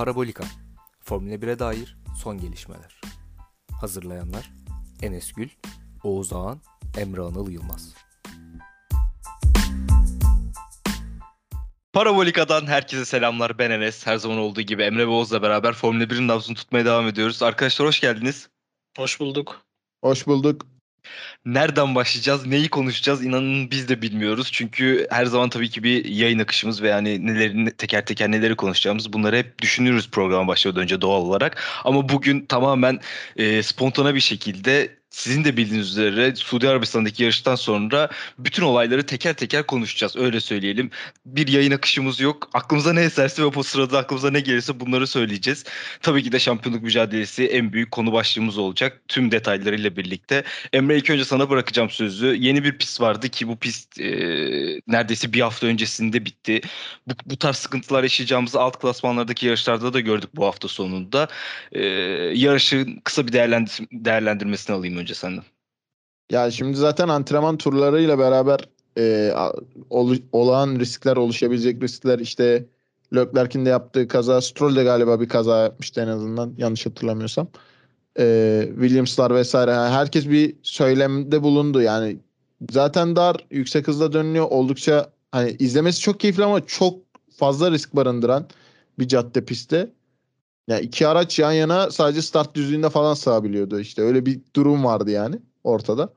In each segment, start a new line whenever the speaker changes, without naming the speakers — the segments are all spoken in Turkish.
Parabolika Formula 1'e dair son gelişmeler. Hazırlayanlar Enes Gül, Oğuz Ağan, Emre Anıl Yılmaz.
Parabolika'dan herkese selamlar. Ben Enes. Her zaman olduğu gibi Emre ve Oğuz'la beraber Formula 1'in nabzını tutmaya devam ediyoruz. Arkadaşlar hoş geldiniz.
Hoş bulduk.
Hoş bulduk.
Nereden başlayacağız, neyi konuşacağız inanın biz de bilmiyoruz. Çünkü her zaman tabii ki bir yayın akışımız ve yani neleri, teker teker neleri konuşacağımız bunları hep düşünürüz programa başlamadan önce doğal olarak. Ama bugün tamamen e, spontane bir şekilde sizin de bildiğiniz üzere Suudi Arabistan'daki yarıştan sonra bütün olayları teker teker konuşacağız. Öyle söyleyelim. Bir yayın akışımız yok. Aklımıza ne eserse ve bu sırada aklımıza ne gelirse bunları söyleyeceğiz. Tabii ki de şampiyonluk mücadelesi en büyük konu başlığımız olacak. Tüm detaylarıyla birlikte. Emre ilk önce sana bırakacağım sözü. Yeni bir pist vardı ki bu pist e, neredeyse bir hafta öncesinde bitti. Bu, bu tarz sıkıntılar yaşayacağımızı alt klasmanlardaki yarışlarda da gördük bu hafta sonunda. E, yarışın kısa bir değerlendir değerlendirmesini alayım önce senden.
Ya şimdi zaten antrenman turlarıyla beraber e, ol, olağan riskler oluşabilecek riskler işte Leclerc'in de yaptığı kaza Stroll de galiba bir kaza yapmıştı en azından yanlış hatırlamıyorsam. E, Williams'lar vesaire herkes bir söylemde bulundu yani zaten dar yüksek hızla dönüyor oldukça hani izlemesi çok keyifli ama çok fazla risk barındıran bir cadde pisti. Yani iki araç yan yana sadece start düzlüğünde falan sığabiliyordu işte. Öyle bir durum vardı yani ortada.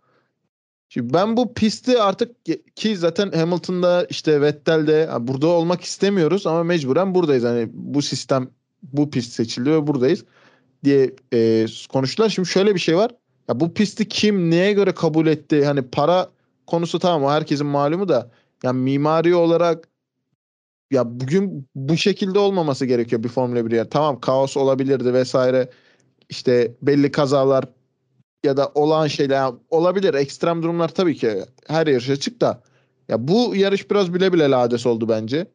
Şimdi ben bu pisti artık ki zaten Hamilton'da işte Vettel'de burada olmak istemiyoruz ama mecburen buradayız. Hani bu sistem bu pist seçildi ve buradayız diye e, konuştular. Şimdi şöyle bir şey var. Ya bu pisti kim neye göre kabul etti? Hani para konusu tamam o herkesin malumu da yani mimari olarak ya bugün bu şekilde olmaması gerekiyor bir Formula 1 yer. Tamam kaos olabilirdi vesaire. İşte belli kazalar ya da olan şeyler yani olabilir. Ekstrem durumlar tabii ki her yarış açık da. Ya bu yarış biraz bile bile lades oldu bence.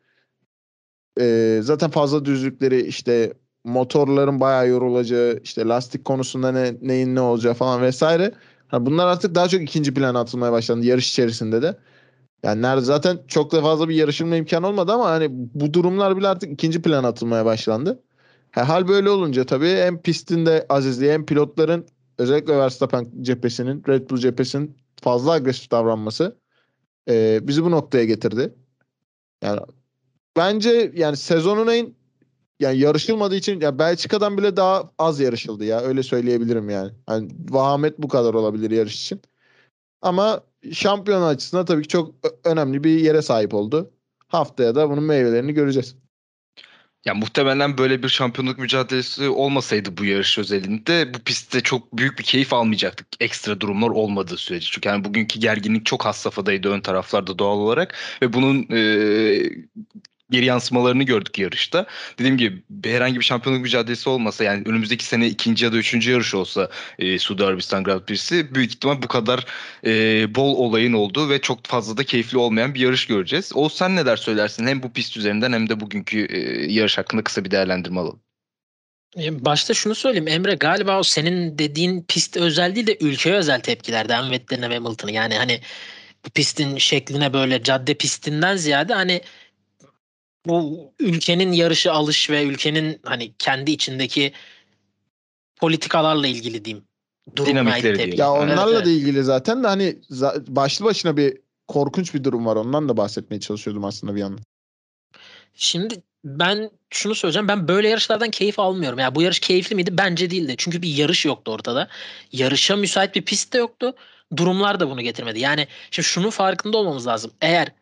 Ee, zaten fazla düzlükleri işte motorların bayağı yorulacağı işte lastik konusunda ne, neyin ne olacağı falan vesaire. Ha, bunlar artık daha çok ikinci plana atılmaya başlandı yarış içerisinde de. Yani nerede zaten çok da fazla bir yarışılma imkanı olmadı ama hani bu durumlar bile artık ikinci plan atılmaya başlandı. hal böyle olunca tabii hem pistin de azizliği hem pilotların özellikle Verstappen cephesinin, Red Bull cephesinin fazla agresif davranması e, bizi bu noktaya getirdi. Yani bence yani sezonun en yani yarışılmadığı için ya Belçika'dan bile daha az yarışıldı ya öyle söyleyebilirim yani. Hani vahamet bu kadar olabilir yarış için. Ama şampiyon açısından tabii ki çok önemli bir yere sahip oldu. Haftaya da bunun meyvelerini göreceğiz.
Ya muhtemelen böyle bir şampiyonluk mücadelesi olmasaydı bu yarış özelinde bu pistte çok büyük bir keyif almayacaktık ekstra durumlar olmadığı sürece. Çünkü yani bugünkü gerginlik çok has safhadaydı ön taraflarda doğal olarak ve bunun e, geri yansımalarını gördük yarışta. Dediğim gibi herhangi bir şampiyonluk mücadelesi olmasa yani önümüzdeki sene ikinci ya da üçüncü yarış olsa e, Suudi Arabistan Grand Prix'si büyük ihtimal bu kadar e, bol olayın olduğu ve çok fazla da keyifli olmayan bir yarış göreceğiz. O sen neler söylersin hem bu pist üzerinden hem de bugünkü e, yarış hakkında kısa bir değerlendirme alalım.
Başta şunu söyleyeyim Emre galiba o senin dediğin pist özel değil de ülkeye özel tepkilerden Vettel'ine ve Hamilton'ı yani hani bu pistin şekline böyle cadde pistinden ziyade hani bu ülkenin yarışı alış ve ülkenin hani kendi içindeki politikalarla ilgili diyeyim.
Dinamikleri
Ya onlarla evet, da ilgili zaten de hani başlı başına bir korkunç bir durum var. Ondan da bahsetmeye çalışıyordum aslında bir yandan.
Şimdi ben şunu söyleyeceğim. Ben böyle yarışlardan keyif almıyorum. Ya yani bu yarış keyifli miydi? Bence değildi. Çünkü bir yarış yoktu ortada. Yarışa müsait bir pist de yoktu. Durumlar da bunu getirmedi. Yani şimdi şunun farkında olmamız lazım. Eğer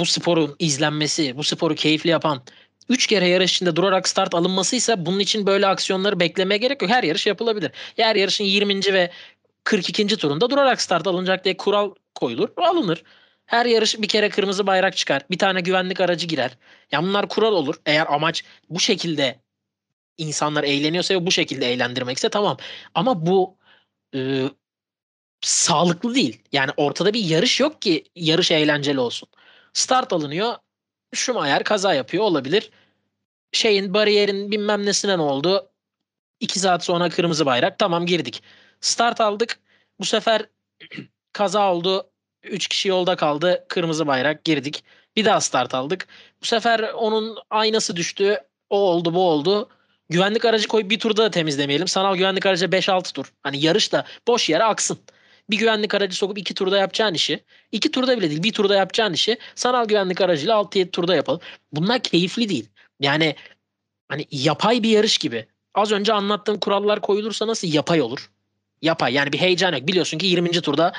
bu sporun izlenmesi, bu sporu keyifli yapan 3 kere yarış içinde durarak start alınmasıysa bunun için böyle aksiyonları beklemeye gerek yok. Her yarış yapılabilir. Her yarışın 20. ve 42. turunda durarak start alınacak diye kural koyulur, alınır. Her yarış bir kere kırmızı bayrak çıkar. Bir tane güvenlik aracı girer. Ya bunlar kural olur. Eğer amaç bu şekilde insanlar eğleniyorsa ve bu şekilde eğlendirmekse tamam. Ama bu e, sağlıklı değil. Yani ortada bir yarış yok ki yarış eğlenceli olsun. Start alınıyor. Schumacher kaza yapıyor olabilir. Şeyin bariyerin bilmem nesine ne oldu. 2 saat sonra kırmızı bayrak. Tamam girdik. Start aldık. Bu sefer kaza oldu. 3 kişi yolda kaldı. Kırmızı bayrak girdik. Bir daha start aldık. Bu sefer onun aynası düştü. O oldu bu oldu. Güvenlik aracı koyup bir turda da temizlemeyelim. Sanal güvenlik aracı 5-6 tur. Hani yarış da boş yere aksın. Bir güvenlik aracı sokup iki turda yapacağın işi. iki turda bile değil bir turda yapacağın işi. Sanal güvenlik aracıyla 6-7 turda yapalım. Bunlar keyifli değil. Yani hani yapay bir yarış gibi. Az önce anlattığım kurallar koyulursa nasıl yapay olur? Yapay yani bir heyecan yok. Biliyorsun ki 20. turda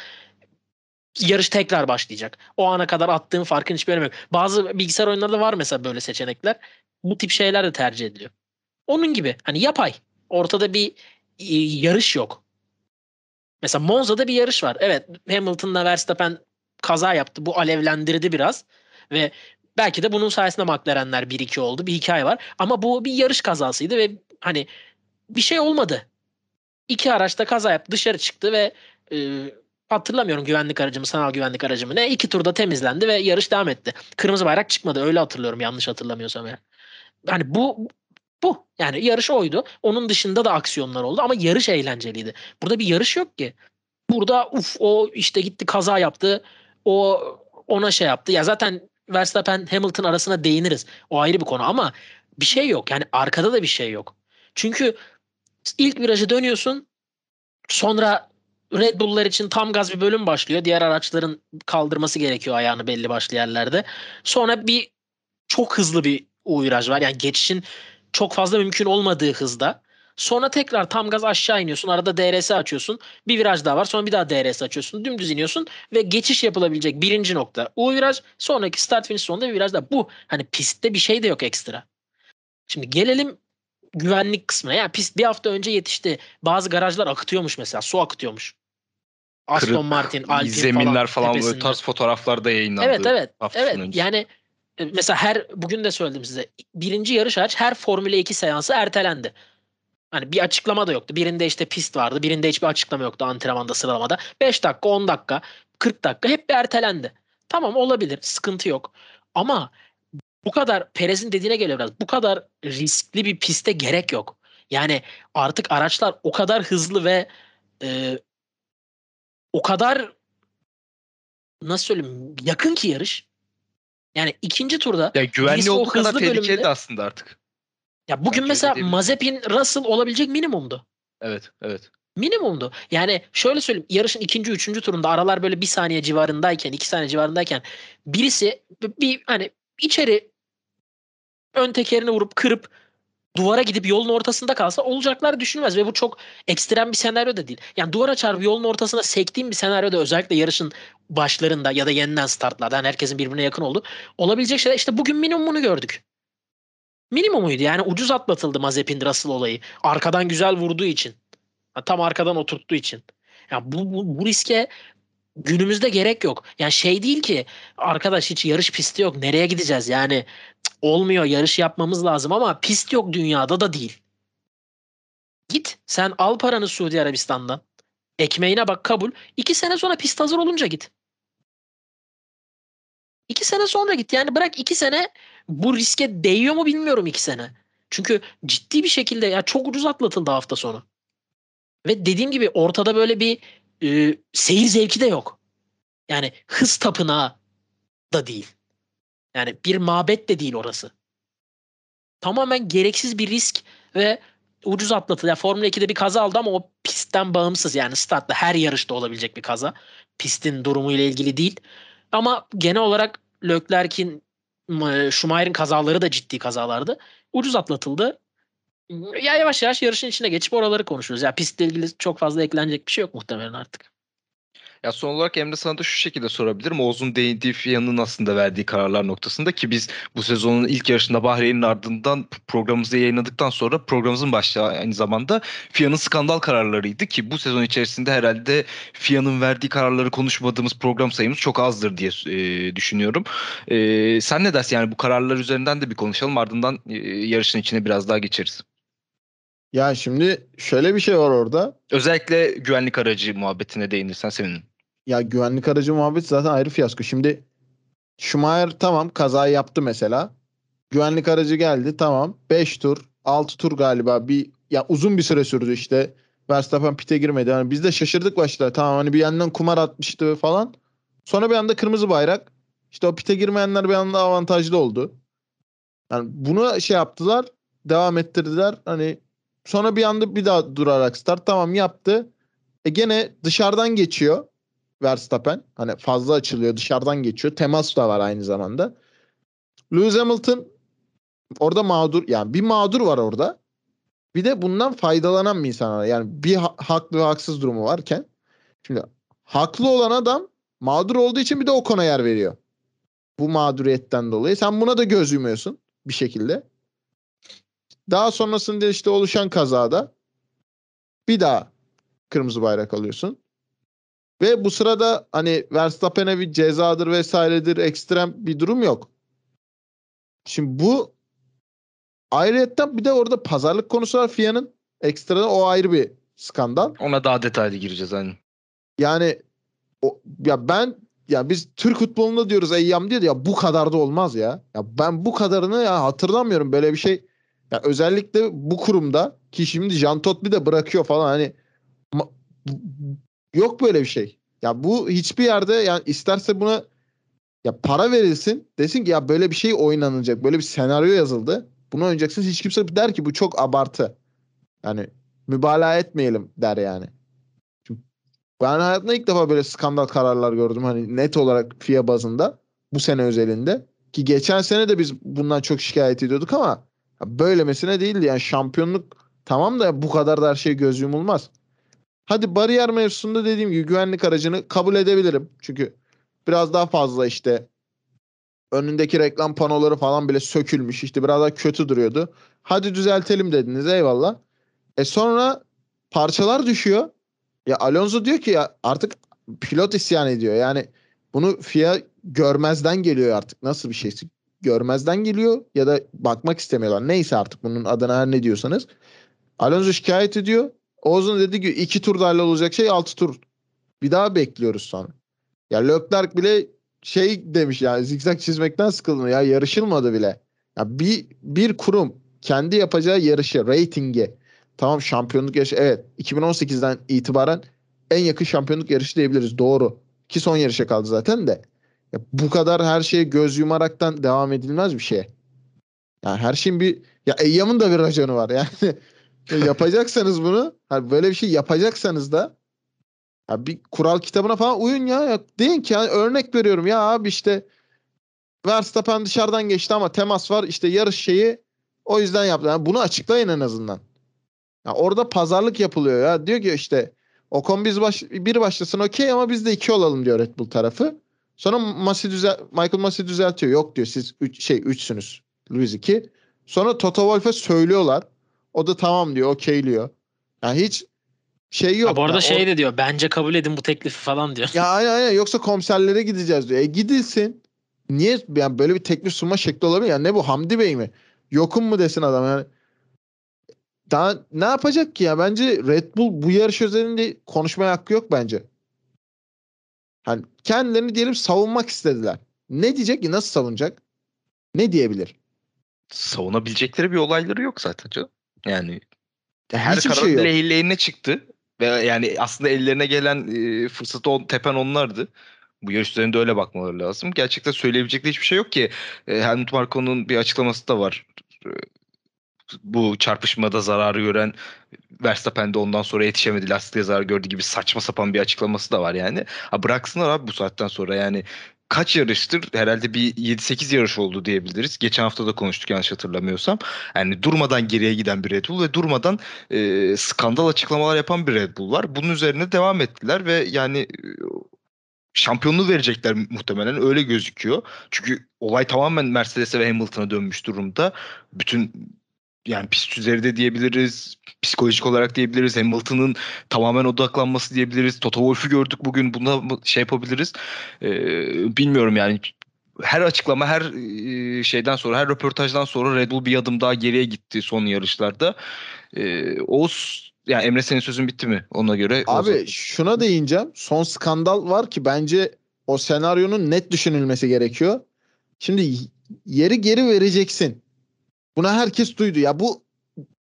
yarış tekrar başlayacak. O ana kadar attığın farkın hiçbir önemi yok. Bazı bilgisayar oyunlarında var mesela böyle seçenekler. Bu tip şeyler de tercih ediliyor. Onun gibi hani yapay. Ortada bir e, yarış yok. Mesela Monza'da bir yarış var. Evet Hamilton'la Verstappen kaza yaptı. Bu alevlendirdi biraz. Ve belki de bunun sayesinde McLaren'ler 1-2 oldu. Bir hikaye var. Ama bu bir yarış kazasıydı ve hani bir şey olmadı. İki araçta kaza yaptı. Dışarı çıktı ve e, hatırlamıyorum güvenlik aracımı, sanal güvenlik aracımı ne. iki turda temizlendi ve yarış devam etti. Kırmızı bayrak çıkmadı. Öyle hatırlıyorum yanlış hatırlamıyorsam eğer. Yani bu bu. Yani yarış oydu. Onun dışında da aksiyonlar oldu ama yarış eğlenceliydi. Burada bir yarış yok ki. Burada uf o işte gitti kaza yaptı. O ona şey yaptı. Ya zaten Verstappen Hamilton arasına değiniriz. O ayrı bir konu ama bir şey yok. Yani arkada da bir şey yok. Çünkü ilk virajı dönüyorsun. Sonra Red Bull'lar için tam gaz bir bölüm başlıyor. Diğer araçların kaldırması gerekiyor ayağını belli başlı yerlerde. Sonra bir çok hızlı bir viraj var. Yani geçişin çok fazla mümkün olmadığı hızda. Sonra tekrar tam gaz aşağı iniyorsun. Arada DRS açıyorsun. Bir viraj daha var. Sonra bir daha DRS açıyorsun. Dümdüz iniyorsun ve geçiş yapılabilecek birinci nokta U viraj. Sonraki start finish sonunda bir viraj daha. Bu hani pistte bir şey de yok ekstra. Şimdi gelelim güvenlik kısmına. Yani pist bir hafta önce yetişti. Bazı garajlar akıtıyormuş mesela. Su akıtıyormuş. Aston
Kırık
Martin, Alpine
zeminler falan, böyle
tepesinde.
tarz fotoğraflar da yayınlandı.
Evet evet. Evet.
önce.
Yani mesela her bugün de söyledim size. Birinci yarış hariç her Formula 2 seansı ertelendi. Hani bir açıklama da yoktu. Birinde işte pist vardı. Birinde hiçbir açıklama yoktu antrenmanda sıralamada. 5 dakika, 10 dakika, 40 dakika hep bir ertelendi. Tamam olabilir. Sıkıntı yok. Ama bu kadar Perez'in dediğine geliyor biraz. Bu kadar riskli bir piste gerek yok. Yani artık araçlar o kadar hızlı ve e, o kadar nasıl söyleyeyim yakın ki yarış. Yani ikinci turda
ya güvenli
o
kadar tehlikeli aslında artık.
ya bugün
öyle
mesela? Mazepin Russell olabilecek minimumdu.
Evet, evet.
Minimumdu. Yani şöyle söyleyeyim yarışın ikinci, üçüncü turunda aralar böyle bir saniye civarındayken, iki saniye civarındayken birisi bir hani içeri ön tekerini vurup kırıp duvara gidip yolun ortasında kalsa olacaklar düşünmez ve bu çok ekstrem bir senaryo da değil. Yani duvara çarpıp yolun ortasına sektiğim bir senaryoda özellikle yarışın başlarında ya da yeniden startlarda yani herkesin birbirine yakın oldu. Olabilecek şeyler işte bugün minimumunu gördük. Minimumuydu yani ucuz atlatıldı Mazepin Russell olayı. Arkadan güzel vurduğu için. Tam arkadan oturttuğu için. Ya bu, bu, bu riske günümüzde gerek yok. Yani şey değil ki arkadaş hiç yarış pisti yok. Nereye gideceğiz? Yani olmuyor yarış yapmamız lazım ama pist yok dünyada da değil. Git sen al paranı Suudi Arabistan'dan. Ekmeğine bak kabul. İki sene sonra pist hazır olunca git. İki sene sonra git. Yani bırak iki sene bu riske değiyor mu bilmiyorum iki sene. Çünkü ciddi bir şekilde ya çok ucuz atlatıldı hafta sonu. Ve dediğim gibi ortada böyle bir e, seyir zevki de yok. Yani hız tapınağı da değil. Yani bir mabet de değil orası. Tamamen gereksiz bir risk ve ucuz atlatıldı. Yani Formula 2'de bir kaza aldı ama o pistten bağımsız. Yani startta her yarışta olabilecek bir kaza. Pistin durumuyla ilgili değil. Ama genel olarak Leclerc'in Schumacher'in kazaları da ciddi kazalardı. Ucuz atlatıldı. Ya yavaş yavaş yarışın içine geçip oraları konuşuruz. Ya pistle ilgili çok fazla eklenecek bir şey yok muhtemelen artık.
Ya son olarak Emre sana da şu şekilde sorabilirim. Oğuz'un değindiği FIA'nın aslında verdiği kararlar noktasında ki biz bu sezonun ilk yarışında Bahreyn'in ardından programımızı yayınladıktan sonra programımızın başlığı aynı zamanda FIA'nın skandal kararlarıydı ki bu sezon içerisinde herhalde FIA'nın verdiği kararları konuşmadığımız program sayımız çok azdır diye e, düşünüyorum. E, sen ne dersin yani bu kararlar üzerinden de bir konuşalım ardından e, yarışın içine biraz daha geçeriz.
Ya şimdi şöyle bir şey var orada.
Özellikle güvenlik aracı muhabbetine değinirsen sevinirim.
Ya güvenlik aracı muhabbeti zaten ayrı fiyasko. Şimdi Schumacher tamam kazayı yaptı mesela. Güvenlik aracı geldi tamam. 5 tur 6 tur galiba bir ya uzun bir süre sürdü işte. Verstappen pite girmedi. Yani biz de şaşırdık başta. Tamam hani bir yandan kumar atmıştı falan. Sonra bir anda kırmızı bayrak. İşte o pite girmeyenler bir anda avantajlı oldu. Yani bunu şey yaptılar. devam ettirdiler. Hani sonra bir anda bir daha durarak start tamam yaptı. E gene dışarıdan geçiyor Verstappen. Hani fazla açılıyor dışarıdan geçiyor. Temas da var aynı zamanda. Lewis Hamilton orada mağdur yani bir mağdur var orada. Bir de bundan faydalanan bir insan var. Yani bir ha- haklı ve haksız durumu varken şimdi haklı olan adam mağdur olduğu için bir de o kona yer veriyor. Bu mağduriyetten dolayı. Sen buna da göz yumuyorsun bir şekilde. Daha sonrasında işte oluşan kazada bir daha kırmızı bayrak alıyorsun. Ve bu sırada hani Verstappen'e bir cezadır vesairedir ekstrem bir durum yok. Şimdi bu ayrıyetten bir de orada pazarlık konusu var FIA'nın. Ekstradan o ayrı bir skandal.
Ona daha detaylı gireceğiz hani.
Yani o, ya ben ya biz Türk futbolunda diyoruz Eyyam diyor ya bu kadar da olmaz ya. Ya ben bu kadarını ya hatırlamıyorum böyle bir şey. Ya özellikle bu kurumda ki şimdi Jean Todt de bırakıyor falan hani ma- yok böyle bir şey. Ya bu hiçbir yerde yani isterse buna ya para verilsin desin ki ya böyle bir şey oynanacak. Böyle bir senaryo yazıldı. Bunu oynayacaksınız. Hiç kimse der ki bu çok abartı. Yani mübalağa etmeyelim der yani. Ben hayatımda ilk defa böyle skandal kararlar gördüm. Hani net olarak FIA bazında. Bu sene özelinde. Ki geçen sene de biz bundan çok şikayet ediyorduk ama böylemesine değildi. Yani şampiyonluk tamam da bu kadar da her şey göz yumulmaz. Hadi bariyer mevzusunda dediğim gibi güvenlik aracını kabul edebilirim. Çünkü biraz daha fazla işte önündeki reklam panoları falan bile sökülmüş. İşte biraz daha kötü duruyordu. Hadi düzeltelim dediniz eyvallah. E sonra parçalar düşüyor. Ya Alonso diyor ki ya artık pilot isyan ediyor. Yani bunu FIA görmezden geliyor artık. Nasıl bir şeysi? Görmezden geliyor ya da bakmak istemiyorlar. Neyse artık bunun adına her ne diyorsanız. Alonso şikayet ediyor. Oğuz'un dedi ki iki tur dahil olacak şey altı tur. Bir daha bekliyoruz sonra. Ya Leclerc bile şey demiş yani zikzak çizmekten sıkıldım ya yarışılmadı bile. Ya bir bir kurum kendi yapacağı yarışı, ratingi Tamam şampiyonluk yarışı evet 2018'den itibaren en yakın şampiyonluk yarışı diyebiliriz doğru. Ki son yarışa kaldı zaten de. Ya bu kadar her şeye göz yumaraktan devam edilmez bir şey. Yani her şeyin bir ya Eyyam'ın da bir raconu var yani. yapacaksanız bunu hani böyle bir şey yapacaksanız da ya bir kural kitabına falan uyun ya. ya deyin ki yani örnek veriyorum ya abi işte Verstappen dışarıdan geçti ama temas var işte yarış şeyi o yüzden yaptı. Yani bunu açıklayın en azından. Ya orada pazarlık yapılıyor ya. Diyor ki işte Ocon biz baş, bir başlasın okey ama biz de iki olalım diyor Red Bull tarafı. Sonra Masi düzel Michael Masi düzeltiyor. Yok diyor siz üç, şey üçsünüz. Lewis 2. Sonra Toto Wolff'e söylüyorlar. O da tamam diyor okeyliyor. Yani hiç şey yok.
Ha, bu arada
yani
şey
o-
de diyor bence kabul edin bu teklifi falan diyor.
ya aynen aynen yoksa komiserlere gideceğiz diyor. E gidilsin. Niye yani böyle bir teklif sunma şekli olabilir? Yani ne bu Hamdi Bey mi? Yokum mu desin adam yani. Daha ne yapacak ki ya? Bence Red Bull bu yarış özelinde konuşmaya hakkı yok bence. Hani kendilerini diyelim savunmak istediler. Ne diyecek ki? Nasıl savunacak? Ne diyebilir?
Savunabilecekleri bir olayları yok zaten canım. Yani her
Hiçbir
karar
şey yok.
lehlerine çıktı. Ve yani aslında ellerine gelen e, fırsatı on, tepen onlardı. Bu yarış üzerinde öyle bakmaları lazım. Gerçekten söyleyebilecekleri hiçbir şey yok ki. E, Helmut Marko'nun bir açıklaması da var. E, bu çarpışmada zararı gören Verstappen de ondan sonra yetişemedi lastiğe zarar gördü gibi saçma sapan bir açıklaması da var yani. Ha bıraksınlar abi bu saatten sonra yani kaç yarıştır herhalde bir 7-8 yarış oldu diyebiliriz. Geçen hafta da konuştuk yanlış hatırlamıyorsam. Yani durmadan geriye giden bir Red Bull ve durmadan e, skandal açıklamalar yapan bir Red Bull var. Bunun üzerine devam ettiler ve yani e, şampiyonluğu verecekler muhtemelen öyle gözüküyor. Çünkü olay tamamen Mercedes'e ve Hamilton'a dönmüş durumda. Bütün yani pist üzerinde diyebiliriz, psikolojik olarak diyebiliriz. Hamilton'ın tamamen odaklanması diyebiliriz. Toto Wolff'u gördük bugün. Bunda şey yapabiliriz. Ee, bilmiyorum yani. Her açıklama, her e, şeyden sonra, her röportajdan sonra Red Bull bir adım daha geriye gitti son yarışlarda. Ee, Oğuz, yani Emre senin sözün bitti mi ona göre?
Abi
Oğuz'a-
şuna değineceğim. Son skandal var ki bence o senaryonun net düşünülmesi gerekiyor. Şimdi yeri geri vereceksin. Buna herkes duydu. Ya bu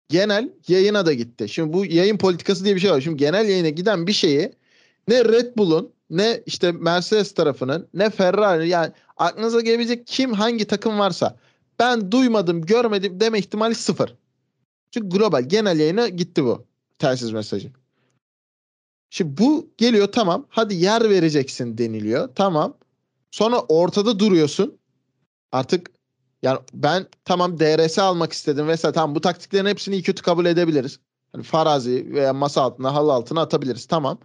genel yayına da gitti. Şimdi bu yayın politikası diye bir şey var. Şimdi genel yayına giden bir şeyi ne Red Bull'un ne işte Mercedes tarafının ne Ferrari yani aklınıza gelebilecek kim hangi takım varsa ben duymadım görmedim deme ihtimali sıfır. Çünkü global genel yayına gitti bu telsiz mesajı. Şimdi bu geliyor tamam hadi yer vereceksin deniliyor tamam. Sonra ortada duruyorsun. Artık yani ben tamam DRS almak istedim vesaire tamam bu taktiklerin hepsini iyi kötü kabul edebiliriz. Hani farazi veya masa altına halı altına atabiliriz tamam.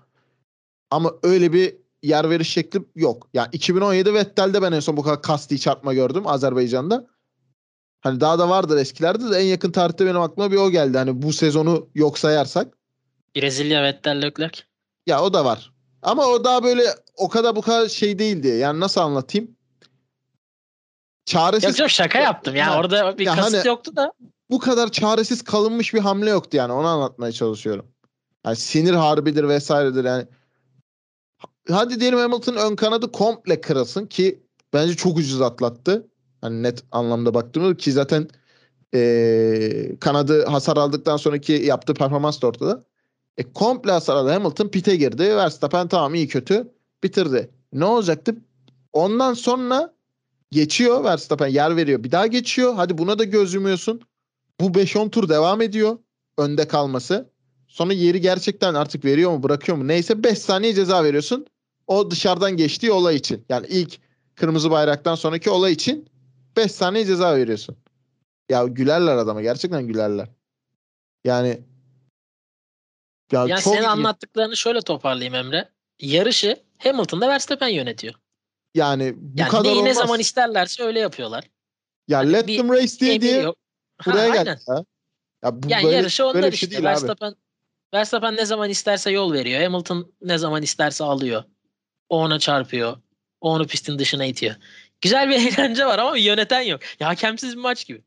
Ama öyle bir yer veriş şekli yok. Yani 2017 Vettel'de ben en son bu kadar kasti çarpma gördüm Azerbaycan'da. Hani daha da vardır eskilerde de en yakın tarihte benim aklıma bir o geldi. Hani bu sezonu yok sayarsak.
Brezilya Vettel Leclerc.
Ya o da var. Ama o daha böyle o kadar bu kadar şey değildi. Yani nasıl anlatayım? Çaresiz
Yok yok şaka yaptım ya.
Ha.
Orada bir
Ya
kasıt
hani-
yoktu da.
bu kadar çaresiz kalınmış bir hamle yoktu yani. Onu anlatmaya çalışıyorum. Yani sinir harbidir vesairedir yani. Hadi diyelim Hamilton ön kanadı komple kırılsın ki bence çok ucuz atlattı. Hani net anlamda baktığımda ki zaten eee, kanadı hasar aldıktan sonraki yaptığı performans da ortada. E, komple hasar aldı. Hamilton pite girdi. Verstappen tamam iyi kötü bitirdi. Ne olacaktı? Ondan sonra geçiyor Verstappen yer veriyor. Bir daha geçiyor. Hadi buna da göz yumuyorsun. Bu 5-10 tur devam ediyor. Önde kalması. Sonra yeri gerçekten artık veriyor mu bırakıyor mu neyse 5 saniye ceza veriyorsun. O dışarıdan geçtiği olay için. Yani ilk kırmızı bayraktan sonraki olay için 5 saniye ceza veriyorsun. Ya gülerler adama gerçekten gülerler. Yani ya
Ya
çok
senin
iyi.
anlattıklarını şöyle toparlayayım Emre. Yarışı Hamilton'da Verstappen yönetiyor.
Yani bu
Yani
kadar
neyi ne
olmaz.
zaman isterlerse öyle yapıyorlar.
ya
Hani
let
bir
them race diye,
Emir
diye
yok. Ha,
buraya
aynen.
geldi ya. Ya bu
Yani
böyle,
yarışı onlar
böyle bir
işte.
şey abi.
Verstappen, Verstappen ne zaman isterse yol veriyor. Hamilton ne zaman isterse alıyor. O ona çarpıyor. O onu pistin dışına itiyor. Güzel bir eğlence var ama bir yöneten yok. Ya hakemsiz bir maç gibi.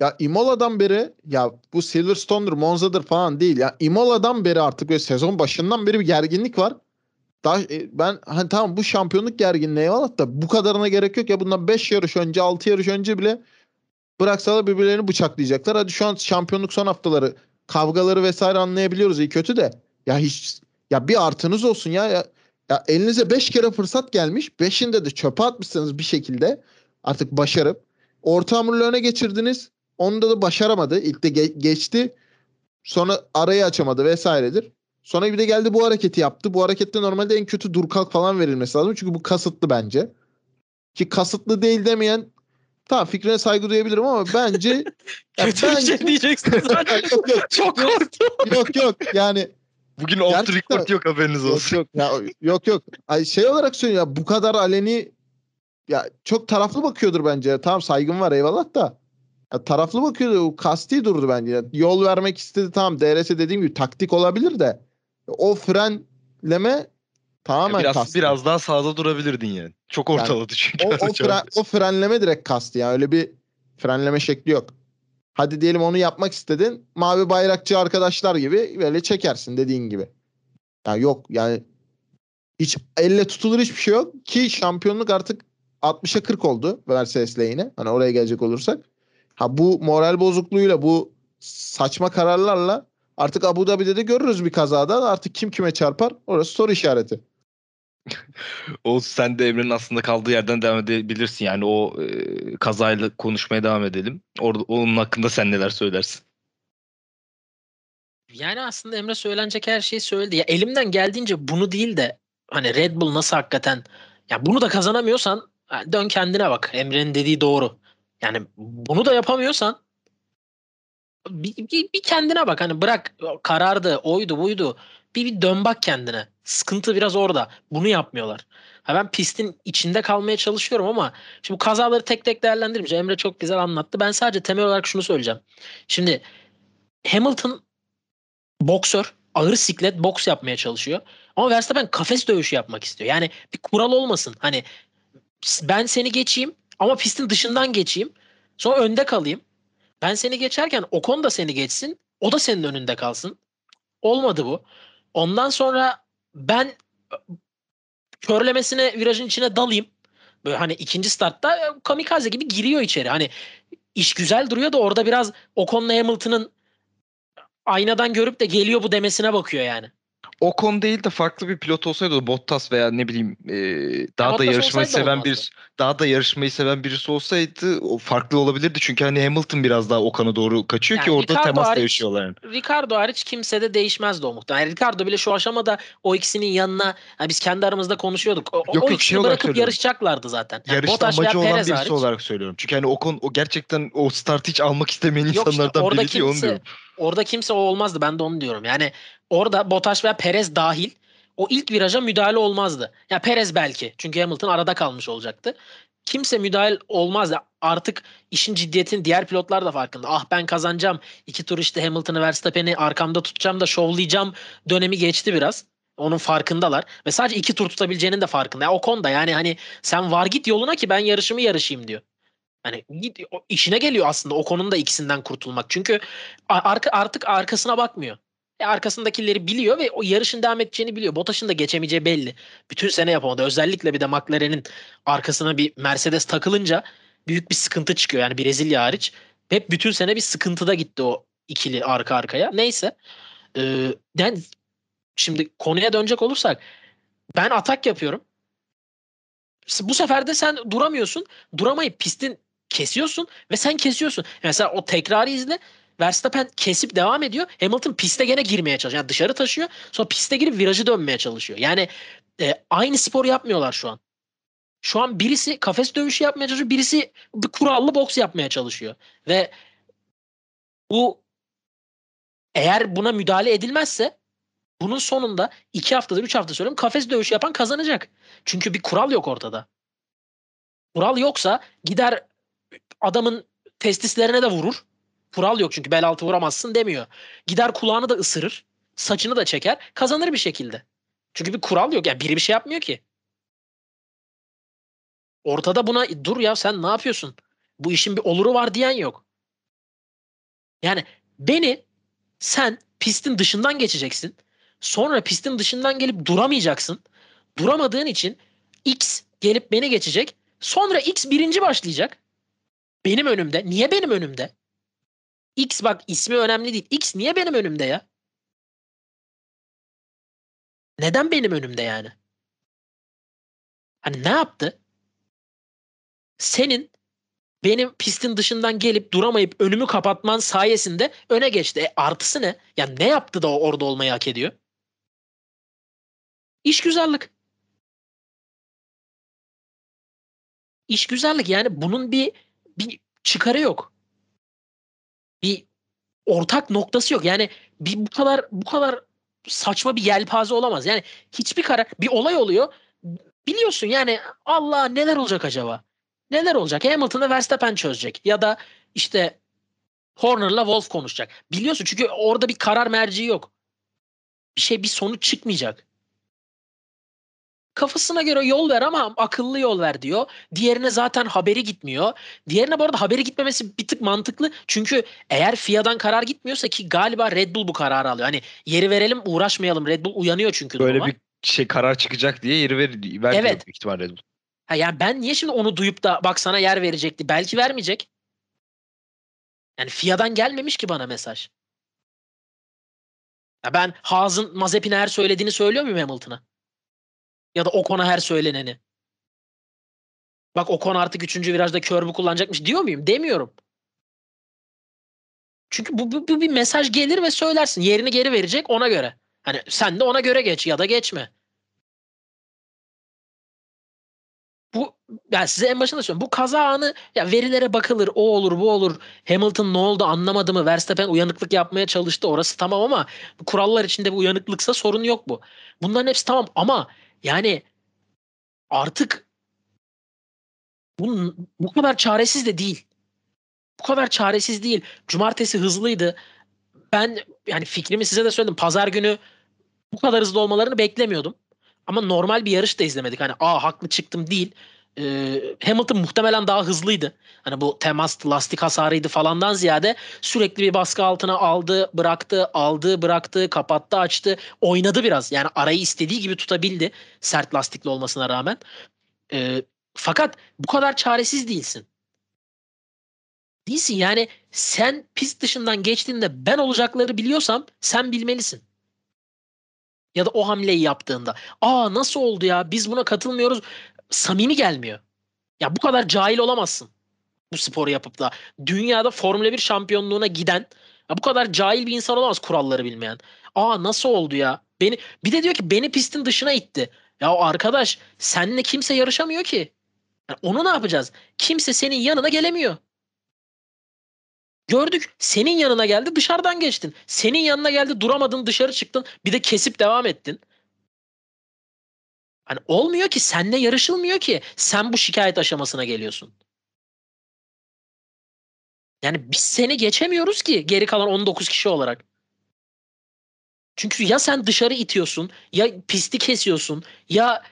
Ya Imola'dan beri ya bu Silverstone'dur, Monza'dır falan değil. Ya Imola'dan beri artık böyle sezon başından beri bir gerginlik var. Daha, e, ben hani tamam bu şampiyonluk gerginliği eyvallah da bu kadarına gerek yok ya bundan 5 yarış önce 6 yarış önce bile bıraksalar birbirlerini bıçaklayacaklar. Hadi şu an şampiyonluk son haftaları kavgaları vesaire anlayabiliyoruz iyi kötü de ya hiç ya bir artınız olsun ya ya, ya elinize 5 kere fırsat gelmiş 5'inde de çöpe atmışsınız bir şekilde artık başarıp orta hamurlu öne geçirdiniz Onda da başaramadı. İlk de ge- geçti. Sonra arayı açamadı vesairedir. Sonra bir de geldi bu hareketi yaptı. Bu harekette normalde en kötü dur kalk falan verilmesi lazım. Çünkü bu kasıtlı bence. Ki kasıtlı değil demeyen tamam fikrine saygı duyabilirim ama bence ya
Kötü bir
bence-
şey diyeceksin zaten.
yok yok
Çok korktum.
yok yok yani
Bugün off the record yok haberiniz
yok
olsun.
yok ya, yok yok Ay şey olarak söylüyorum ya bu kadar aleni ya çok taraflı bakıyordur bence. Tamam saygım var eyvallah da. Ya taraflı bakıyordu. O kasti durdu bence. Ya Yol vermek istedi tamam. DRS dediğim gibi taktik olabilir de o frenleme tamamen
biraz
kasti.
biraz daha sağda durabilirdin yani. Çok
Yani
ortaladı çünkü.
o, o, fren, o frenleme direkt kasti. Yani öyle bir frenleme şekli yok. Hadi diyelim onu yapmak istedin. Mavi bayrakçı arkadaşlar gibi böyle çekersin dediğin gibi. Yani yok yani hiç elle tutulur hiçbir şey yok ki şampiyonluk artık 60'a 40 oldu Mercedes lehine. Hani oraya gelecek olursak. Ha bu moral bozukluğuyla bu saçma kararlarla artık Abu Dhabi'de de görürüz bir kazada. Artık kim kime çarpar orası soru işareti.
O sen de Emre'nin aslında kaldığı yerden devam edebilirsin. Yani o e, kazayla konuşmaya devam edelim. Orada onun hakkında sen neler söylersin?
Yani aslında Emre söylenecek her şeyi söyledi. Ya elimden geldiğince bunu değil de hani Red Bull nasıl hakikaten ya bunu da kazanamıyorsan dön kendine bak. Emre'nin dediği doğru. Yani bunu da yapamıyorsan bir, bir, bir kendine bak. Hani bırak karardı, oydu, buydu. Bir, bir dön bak kendine. Sıkıntı biraz orada. Bunu yapmıyorlar. Ha ben pistin içinde kalmaya çalışıyorum ama şimdi bu kazaları tek tek değerlendirince Emre çok güzel anlattı. Ben sadece temel olarak şunu söyleyeceğim. Şimdi Hamilton boksör, ağır siklet boks yapmaya çalışıyor. Ama Verstappen kafes dövüşü yapmak istiyor. Yani bir kural olmasın. Hani ben seni geçeyim ama pistin dışından geçeyim. Sonra önde kalayım. Ben seni geçerken Ocon da seni geçsin. O da senin önünde kalsın. Olmadı bu. Ondan sonra ben körlemesine virajın içine dalayım. Böyle hani ikinci startta e, kamikaze gibi giriyor içeri. Hani iş güzel duruyor da orada biraz Ocon'la Hamilton'ın aynadan görüp de geliyor bu demesine bakıyor yani.
Ocon değil de farklı bir pilot olsaydı Bottas veya ne bileyim e, daha da
Bottas
yarışmayı seven
olmazdı.
birisi daha da yarışmayı seven birisi olsaydı o farklı olabilirdi. Çünkü hani Hamilton biraz daha Ocon'a doğru kaçıyor ki
Yani
orada
Ricardo
temas
hariç-
yaşıyorlar yani.
Ricardo hariç kimse de değişmezdi o muhtemelen. Yani Ricardo bile şu aşamada o ikisinin yanına yani biz kendi aramızda konuşuyorduk. O,
Yok,
o
yok,
ikisini
şey
bırakıp
söylüyorum.
yarışacaklardı zaten. Yani
Yarışta
Bottas
amacı olan
Perez
birisi
hariç.
olarak söylüyorum. Çünkü hani Ocon o gerçekten o start hiç almak istemeyen
Yok işte
insanlardan
orada
biri diye onu
kimse
diyorum.
orada kimse o olmazdı. Ben de onu diyorum. Yani orada Bottas veya Perez dahil o ilk viraja müdahale olmazdı. Ya Perez belki. Çünkü Hamilton arada kalmış olacaktı. Kimse müdahale olmazdı. Artık işin ciddiyetinin diğer pilotlar da farkında. Ah ben kazanacağım. İki tur işte Hamilton'ı Verstappen'i arkamda tutacağım da şovlayacağım dönemi geçti biraz. Onun farkındalar. Ve sadece iki tur tutabileceğinin de farkında. Ya o konuda yani hani sen var git yoluna ki ben yarışımı yarışayım diyor. Hani işine geliyor aslında o konunun da ikisinden kurtulmak. Çünkü artık arkasına bakmıyor. E arkasındakileri biliyor ve o yarışın devam edeceğini biliyor. Bottas'ın da geçemeyeceği belli. Bütün sene yapamadı. Özellikle bir de McLaren'in arkasına bir Mercedes takılınca büyük bir sıkıntı çıkıyor. Yani Brezilya hariç. Hep bütün sene bir sıkıntıda gitti o ikili arka arkaya. Neyse. Ee, yani şimdi konuya dönecek olursak ben atak yapıyorum. Bu sefer de sen duramıyorsun. Duramayıp pistin kesiyorsun ve sen kesiyorsun. Mesela o tekrarı izle. Verstappen kesip devam ediyor. Hamilton piste gene girmeye çalışıyor. Yani dışarı taşıyor. Sonra piste girip virajı dönmeye çalışıyor. Yani e, aynı spor yapmıyorlar şu an. Şu an birisi kafes dövüşü yapmaya çalışıyor. Birisi bir kurallı boks yapmaya çalışıyor. Ve bu eğer buna müdahale edilmezse bunun sonunda iki haftadır, üç hafta söylüyorum kafes dövüşü yapan kazanacak. Çünkü bir kural yok ortada. Kural yoksa gider adamın testislerine de vurur. Kural yok çünkü bel altı vuramazsın demiyor. Gider kulağını da ısırır. Saçını da çeker. Kazanır bir şekilde. Çünkü bir kural yok. Yani biri bir şey yapmıyor ki. Ortada buna dur ya sen ne yapıyorsun? Bu işin bir oluru var diyen yok. Yani beni sen pistin dışından geçeceksin. Sonra pistin dışından gelip duramayacaksın. Duramadığın için X gelip beni geçecek. Sonra X birinci başlayacak. Benim önümde. Niye benim önümde? X bak ismi önemli değil. X niye benim önümde ya? Neden benim önümde yani? Hani ne yaptı? Senin benim pistin dışından gelip duramayıp önümü kapatman sayesinde öne geçti. E artısı ne? Yani ne yaptı da o orada olmayı hak ediyor? İş güzellik. İş güzellik yani bunun bir bir çıkarı yok. Bir ortak noktası yok. Yani bir bu kadar bu kadar saçma bir yelpaze olamaz. Yani hiçbir karar bir olay oluyor. Biliyorsun yani Allah neler olacak acaba? Neler olacak? Hamilton'ı Verstappen çözecek ya da işte Horner'la Wolf konuşacak. Biliyorsun çünkü orada bir karar merci yok. Bir şey bir sonuç çıkmayacak. Kafasına göre yol ver ama akıllı yol ver diyor. Diğerine zaten haberi gitmiyor. Diğerine bu arada haberi gitmemesi bir tık mantıklı. Çünkü eğer FIA'dan karar gitmiyorsa ki galiba Red Bull bu kararı alıyor. Hani yeri verelim uğraşmayalım. Red Bull uyanıyor çünkü
Böyle
duruma.
bir şey karar çıkacak diye yeri ver, vermiyor
Evet.
büyük ihtimal Red Bull.
Ha yani ben niye şimdi onu duyup da bak sana yer verecekti. Belki vermeyecek. Yani FIA'dan gelmemiş ki bana mesaj. Ya ben Haas'ın Mazepin'e her söylediğini söylüyor muyum Hamilton'a? Ya da Ocon'a her söyleneni. Bak Ocon artık 3. virajda körbü kullanacakmış diyor muyum? Demiyorum. Çünkü bu, bu, bu bir mesaj gelir ve söylersin. Yerini geri verecek ona göre. Hani sen de ona göre geç ya da geçme. Bu yani size en başında söylüyorum. Bu kaza anı ya verilere bakılır. O olur, bu olur. Hamilton ne oldu anlamadı mı? Verstappen uyanıklık yapmaya çalıştı. Orası tamam ama kurallar içinde bu uyanıklıksa sorun yok bu. Bunların hepsi tamam ama yani artık bu, bu kadar çaresiz de değil. Bu kadar çaresiz değil. Cumartesi hızlıydı. Ben yani fikrimi size de söyledim. Pazar günü bu kadar hızlı olmalarını beklemiyordum. Ama normal bir yarış da izlemedik. Hani aa haklı çıktım değil. Ee, Hamilton muhtemelen daha hızlıydı. Hani bu temas lastik hasarıydı falandan ziyade sürekli bir baskı altına aldı, bıraktı, aldı, bıraktı, kapattı, açtı. Oynadı biraz. Yani arayı istediği gibi tutabildi. Sert lastikli olmasına rağmen. Ee, fakat bu kadar çaresiz değilsin. Değilsin yani sen pist dışından geçtiğinde ben olacakları biliyorsam sen bilmelisin. Ya da o hamleyi yaptığında. Aa nasıl oldu ya biz buna katılmıyoruz. Samimi gelmiyor. Ya bu kadar cahil olamazsın. Bu sporu yapıp da. Dünyada Formula 1 şampiyonluğuna giden ya bu kadar cahil bir insan olamaz kuralları bilmeyen. Aa nasıl oldu ya? Beni bir de diyor ki beni pistin dışına itti. Ya arkadaş seninle kimse yarışamıyor ki. Yani onu ne yapacağız? Kimse senin yanına gelemiyor. Gördük. Senin yanına geldi dışarıdan geçtin. Senin yanına geldi duramadın dışarı çıktın. Bir de kesip devam ettin. Hani olmuyor ki senle yarışılmıyor ki. Sen bu şikayet aşamasına geliyorsun. Yani biz seni geçemiyoruz ki geri kalan 19 kişi olarak. Çünkü ya sen dışarı itiyorsun, ya pisti kesiyorsun, ya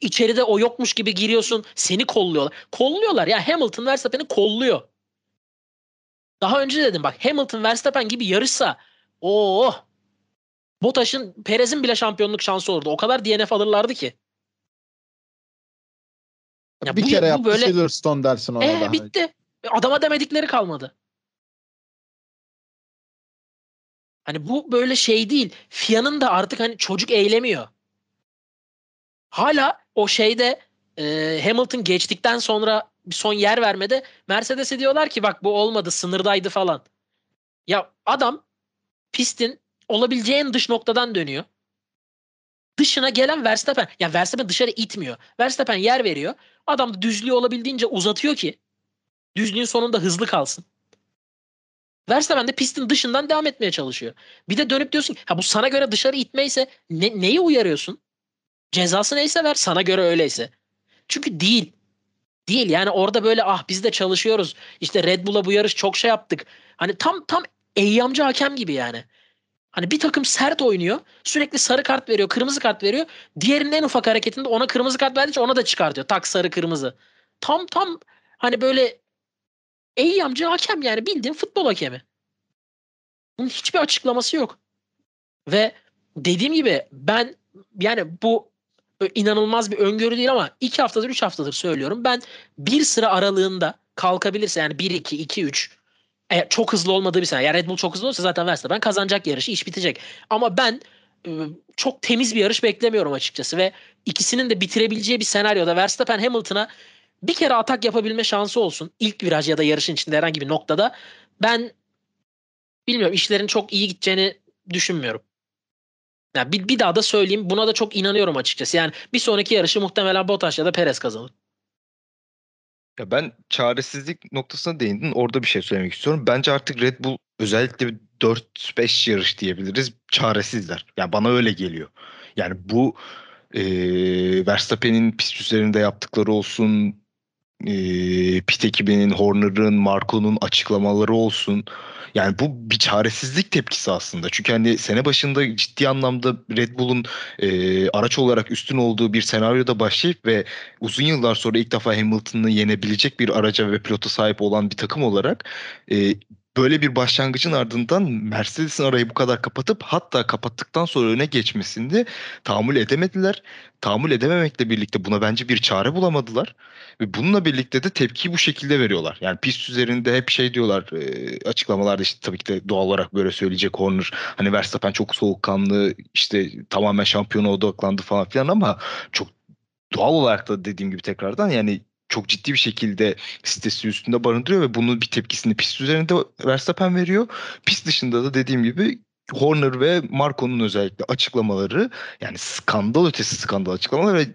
içeride o yokmuş gibi giriyorsun, seni kolluyorlar. Kolluyorlar ya Hamilton Verstappen'i kolluyor. Daha önce dedim bak Hamilton Verstappen gibi yarışsa o Bottas'ın Perez'in bile şampiyonluk şansı olurdu. O kadar DNF alırlardı ki. Ya
bir
bu-
kere yaptı
böyle-
Silverstone dersin ona
Ee, bitti. Adama demedikleri kalmadı. Hani bu böyle şey değil. FIA'nın da artık hani çocuk eylemiyor. Hala o şeyde e, Hamilton geçtikten sonra bir son yer vermede Mercedes'e diyorlar ki bak bu olmadı sınırdaydı falan. Ya adam pistin olabileceği en dış noktadan dönüyor. Dışına gelen Verstappen. Ya Verstappen dışarı itmiyor. Verstappen yer veriyor. Adam da düzlüğü olabildiğince uzatıyor ki düzlüğün sonunda hızlı kalsın. Verstappen de pistin dışından devam etmeye çalışıyor. Bir de dönüp diyorsun ha bu sana göre dışarı itmeyse ne, neyi uyarıyorsun? Cezası neyse ver sana göre öyleyse. Çünkü değil. Değil yani orada böyle ah biz de çalışıyoruz. İşte Red Bull'a bu yarış çok şey yaptık. Hani tam tam eyyamcı hakem gibi yani. Hani bir takım sert oynuyor. Sürekli sarı kart veriyor, kırmızı kart veriyor. Diğerinin en ufak hareketinde ona kırmızı kart verdikçe ona da çıkartıyor. Tak sarı kırmızı. Tam tam hani böyle eyyamcı hakem yani bildiğin futbol hakemi. Bunun hiçbir açıklaması yok. Ve dediğim gibi ben yani bu inanılmaz bir öngörü değil ama iki haftadır üç haftadır söylüyorum. Ben bir sıra aralığında kalkabilirse yani 1-2, 2-3 eğer çok hızlı olmadığı bir sene. Yani Red Bull çok hızlı olsa zaten Verstappen kazanacak yarışı iş bitecek. Ama ben e, çok temiz bir yarış beklemiyorum açıkçası ve ikisinin de bitirebileceği bir senaryoda Verstappen Hamilton'a bir kere atak yapabilme şansı olsun. İlk viraj ya da yarışın içinde herhangi bir noktada ben bilmiyorum işlerin çok iyi gideceğini düşünmüyorum. Yani bir, bir daha da söyleyeyim buna da çok inanıyorum açıkçası. Yani bir sonraki yarışı muhtemelen Bottas ya da Perez kazanır.
Ya ben çaresizlik noktasına değindin. Orada bir şey söylemek istiyorum. Bence artık Red Bull özellikle bir 4-5 yarış diyebiliriz. Çaresizler. Yani bana öyle geliyor. Yani bu eee Verstappen'in pist üzerinde yaptıkları olsun, eee pit ekibinin, Horner'ın, Marco'nun açıklamaları olsun. Yani bu bir çaresizlik tepkisi aslında. Çünkü hani sene başında ciddi anlamda Red Bull'un eee, araç olarak üstün olduğu bir senaryoda başlayıp ve uzun yıllar sonra ilk defa Hamilton'ı yenebilecek bir araca ve pilota sahip olan bir takım olarak e, böyle bir başlangıcın ardından Mercedes'in arayı bu kadar kapatıp hatta kapattıktan sonra öne geçmesinde tahammül edemediler. Tahammül edememekle birlikte buna bence bir çare bulamadılar. Ve bununla birlikte de tepkiyi bu şekilde veriyorlar. Yani pist üzerinde hep şey diyorlar e, açıklamalarda işte tabii ki de doğal olarak böyle söyleyecek Horner. Hani Verstappen çok soğukkanlı işte tamamen şampiyona odaklandı falan filan ama çok doğal olarak da dediğim gibi tekrardan yani çok ciddi bir şekilde sitesi üstünde barındırıyor ve bunun bir tepkisini pist üzerinde Verstappen veriyor. Pist dışında da dediğim gibi Horner ve Marco'nun özellikle açıklamaları yani skandal ötesi skandal açıklamalar ve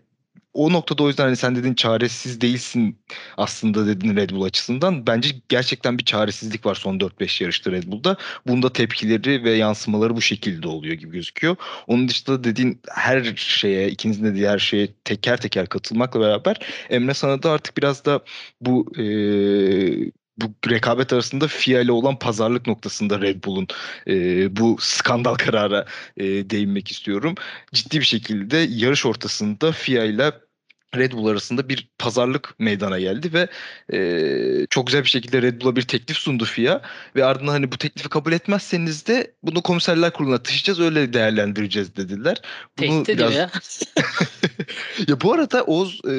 o noktada o yüzden hani sen dedin çaresiz değilsin aslında dedin Red Bull açısından. Bence gerçekten bir çaresizlik var son 4-5 yarışta Red Bull'da. Bunda tepkileri ve yansımaları bu şekilde oluyor gibi gözüküyor. Onun dışında dediğin her şeye, ikinizin de diğer şeye teker teker katılmakla beraber Emre sana da artık biraz da bu eee, bu rekabet arasında FIA ile olan pazarlık noktasında Red Bull'un eee, bu skandal karara eee, değinmek istiyorum. Ciddi bir şekilde yarış ortasında FIA ile Red Bull arasında bir pazarlık meydana geldi ve eee, çok güzel bir şekilde Red Bull'a bir teklif sundu FIA ve ardından hani bu teklifi kabul etmezseniz de bunu komiserler kuruluna taşıyacağız öyle değerlendireceğiz dediler. Bunu
Tehdit
biraz
ya.
ya bu arada Oğuz e,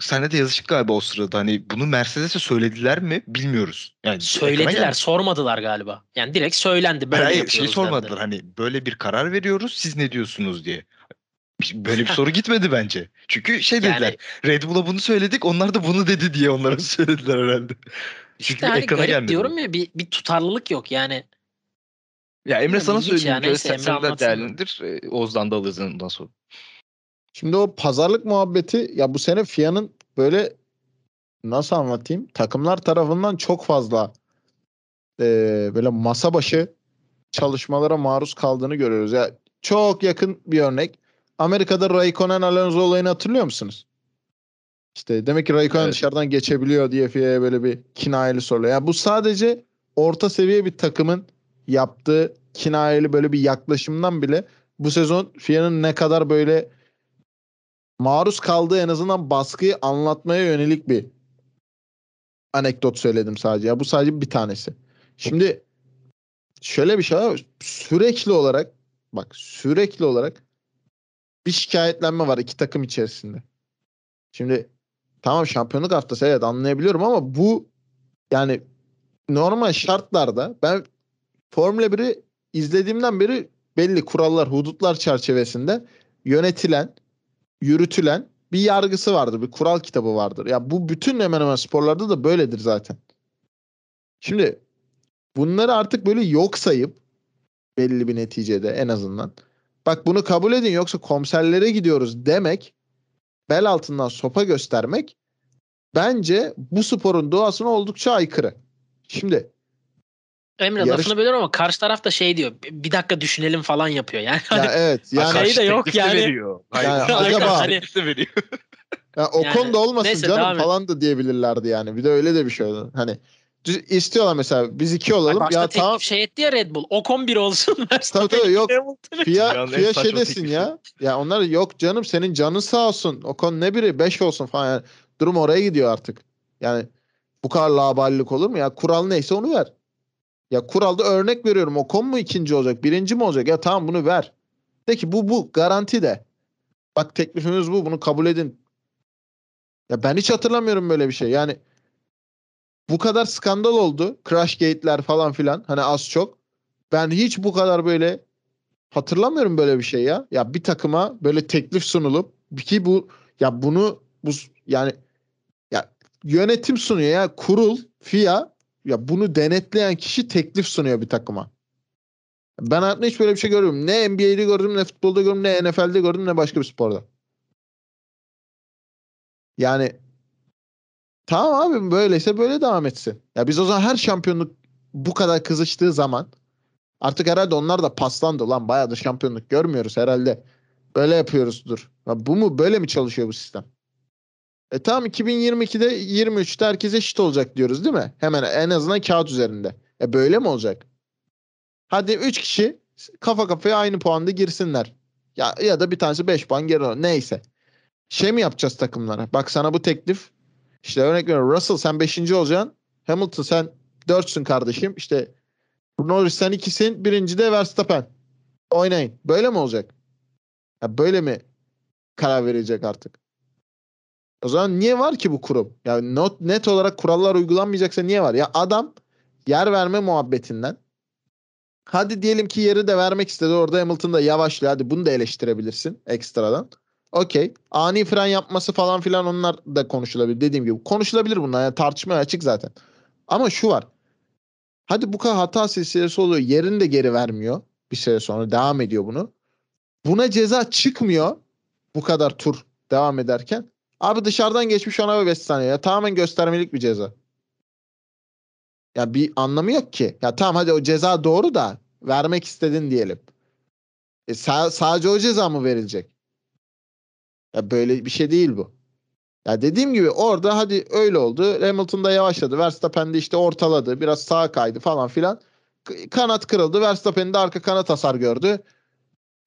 senle de yazıştık galiba o sırada. Hani bunu Mercedes'e söylediler mi bilmiyoruz. Yani
Söylediler, sormadılar galiba. Yani direkt söylendi. Böyle
Hayır, şey sormadılar
dediler.
hani böyle bir karar veriyoruz siz ne diyorsunuz diye. Böyle bir soru gitmedi bence. Çünkü şey dediler.
Yani
Red Bull'a bunu söyledik. Onlar da bunu dedi diye onlara söylediler herhalde. Çünkü
işte
bir
hani
ekrana gelmedi.
diyorum ya bir, bir tutarlılık yok yani.
Ya Emre sana söyleyeyim.
ya.
Böyle
Neyse,
sen,
Emre
sen de
anlatsın
değerlendir. Ee, Oğuz'dan da alırız ondan sonra.
Şimdi o pazarlık muhabbeti ya bu sene FIA'nın böyle nasıl anlatayım? Takımlar tarafından çok fazla eee, böyle masa başı çalışmalara maruz kaldığını görüyoruz. Ya çok yakın bir örnek. Amerika'da Raikkonen Alonso olayını hatırlıyor musunuz? İşte demek ki Raikkonen
Evet.
dışarıdan geçebiliyor diye FIA'ya böyle bir kinayeli soruyor. Ya bu sadece orta seviye bir takımın yaptığı kinayeli böyle bir yaklaşımdan bile bu sezon FIA'nın ne kadar böyle maruz kaldığı en azından baskıyı anlatmaya yönelik bir anekdot söyledim sadece. Ya bu sadece bir tanesi. Şimdi şöyle bir şey var. Sürekli olarak bak sürekli olarak bir şikayetlenme var iki takım içerisinde. Şimdi tamam şampiyonluk haftası evet anlayabiliyorum ama bu yani normal şartlarda ben Formula 1'i izlediğimden beri belli kurallar, hudutlar çerçevesinde yönetilen, yürütülen bir yargısı vardır, bir kural kitabı vardır. Ya bu bütün hemen hemen sporlarda da böyledir zaten. Şimdi bunları artık böyle yok sayıp belli bir neticede en azından. Bak bunu kabul edin yoksa komiserlere gidiyoruz demek bel altından sopa göstermek bence bu sporun doğasına oldukça aykırı. Şimdi
Emre
Yarış-
lafını bölüyorum ama karşı taraf da şey diyor. Bir dakika düşünelim falan yapıyor. Yani
ya
hani
evet yani
Şey de yok yani.
Veriyor. Hayır,
Yani acaba-
de veriyor.
Ya o
Yani
konuda olmasın
neyse,
canım falan da diyebilirlerdi yani. Bir de öyle de bir şey. Hani istiyorlar mesela biz iki olalım. ya
teklif
tamam
şey etti ya Red Bull. Ocon bir olsun.
tabii tabii yok.
Hamilton.
Fia, Fia şey desin ya. Ya onlar yok canım senin canın sağ olsun. O konu ne biri 5 olsun falan. Yani durum oraya gidiyor artık. Yani bu kadar laballik olur mu ya? Kural neyse onu ver. Ya kuralda örnek veriyorum. O konu mu ikinci olacak? Birinci mi olacak? Ya tamam bunu ver. De ki bu bu garanti de. Bak teklifimiz bu. Bunu kabul edin. Ya ben hiç hatırlamıyorum böyle bir şey. Yani bu kadar skandal oldu. Crash gate'ler falan filan. Hani az çok. Ben hiç bu kadar böyle hatırlamıyorum böyle bir şey ya. Ya bir takıma böyle teklif sunulup ki bu ya bunu bu yani ya yönetim sunuyor ya kurul FIA ya bunu denetleyen kişi teklif sunuyor bir takıma. Ben hayatımda hiç böyle bir şey görüyorum. Ne NBA'de gördüm ne futbolda gördüm ne NFL'de gördüm ne başka bir sporda. Yani tamam abi böyleyse böyle devam etsin. Ya biz o zaman her şampiyonluk bu kadar kızıştığı zaman artık herhalde onlar da paslandı lan bayağıdır şampiyonluk görmüyoruz herhalde. Böyle yapıyoruzdur. Ya bu mu böyle mi çalışıyor bu sistem? E tamam 2022'de 23'te herkes eşit olacak diyoruz değil mi? Hemen en azından kağıt üzerinde. E böyle mi olacak? Hadi 3 kişi kafa kafaya aynı puanda girsinler. Ya ya da bir tanesi 5 puan geri alır. Neyse. Şey mi yapacağız takımlara? Bak sana bu teklif. İşte örnek veriyorum. Russell sen 5. olacaksın. Hamilton sen 4'sün kardeşim. İşte Norris sen 2'sin. Birinci de Verstappen. Oynayın. Böyle mi olacak? Ya böyle mi karar verecek artık? O zaman niye var ki bu kurum? Yani not, net olarak kurallar uygulanmayacaksa niye var? Ya adam yer verme muhabbetinden hadi diyelim ki yeri de vermek istedi. Orada Hamilton da yavaşlıyor. Hadi bunu da eleştirebilirsin ekstradan. Okey. Ani fren yapması falan filan onlar da konuşulabilir. Dediğim gibi konuşulabilir bunlar. Yani tartışmaya açık zaten. Ama şu var. Hadi bu kadar hata silsilesi oluyor. Yerini de geri vermiyor. Bir süre sonra devam ediyor bunu. Buna ceza çıkmıyor. Bu kadar tur devam ederken. Abi dışarıdan geçmiş ona 5 saniye. Ya tamamen göstermelik bir ceza. Ya bir anlamı yok ki. Ya tamam hadi o ceza doğru da vermek istedin diyelim. E sa- sadece o ceza mı verilecek? Ya böyle bir şey değil bu. Ya dediğim gibi orada hadi öyle oldu. Hamilton da yavaşladı. Verstappen de işte ortaladı. Biraz sağa kaydı falan filan. Kanat kırıldı. Verstappen de arka kanat hasar gördü.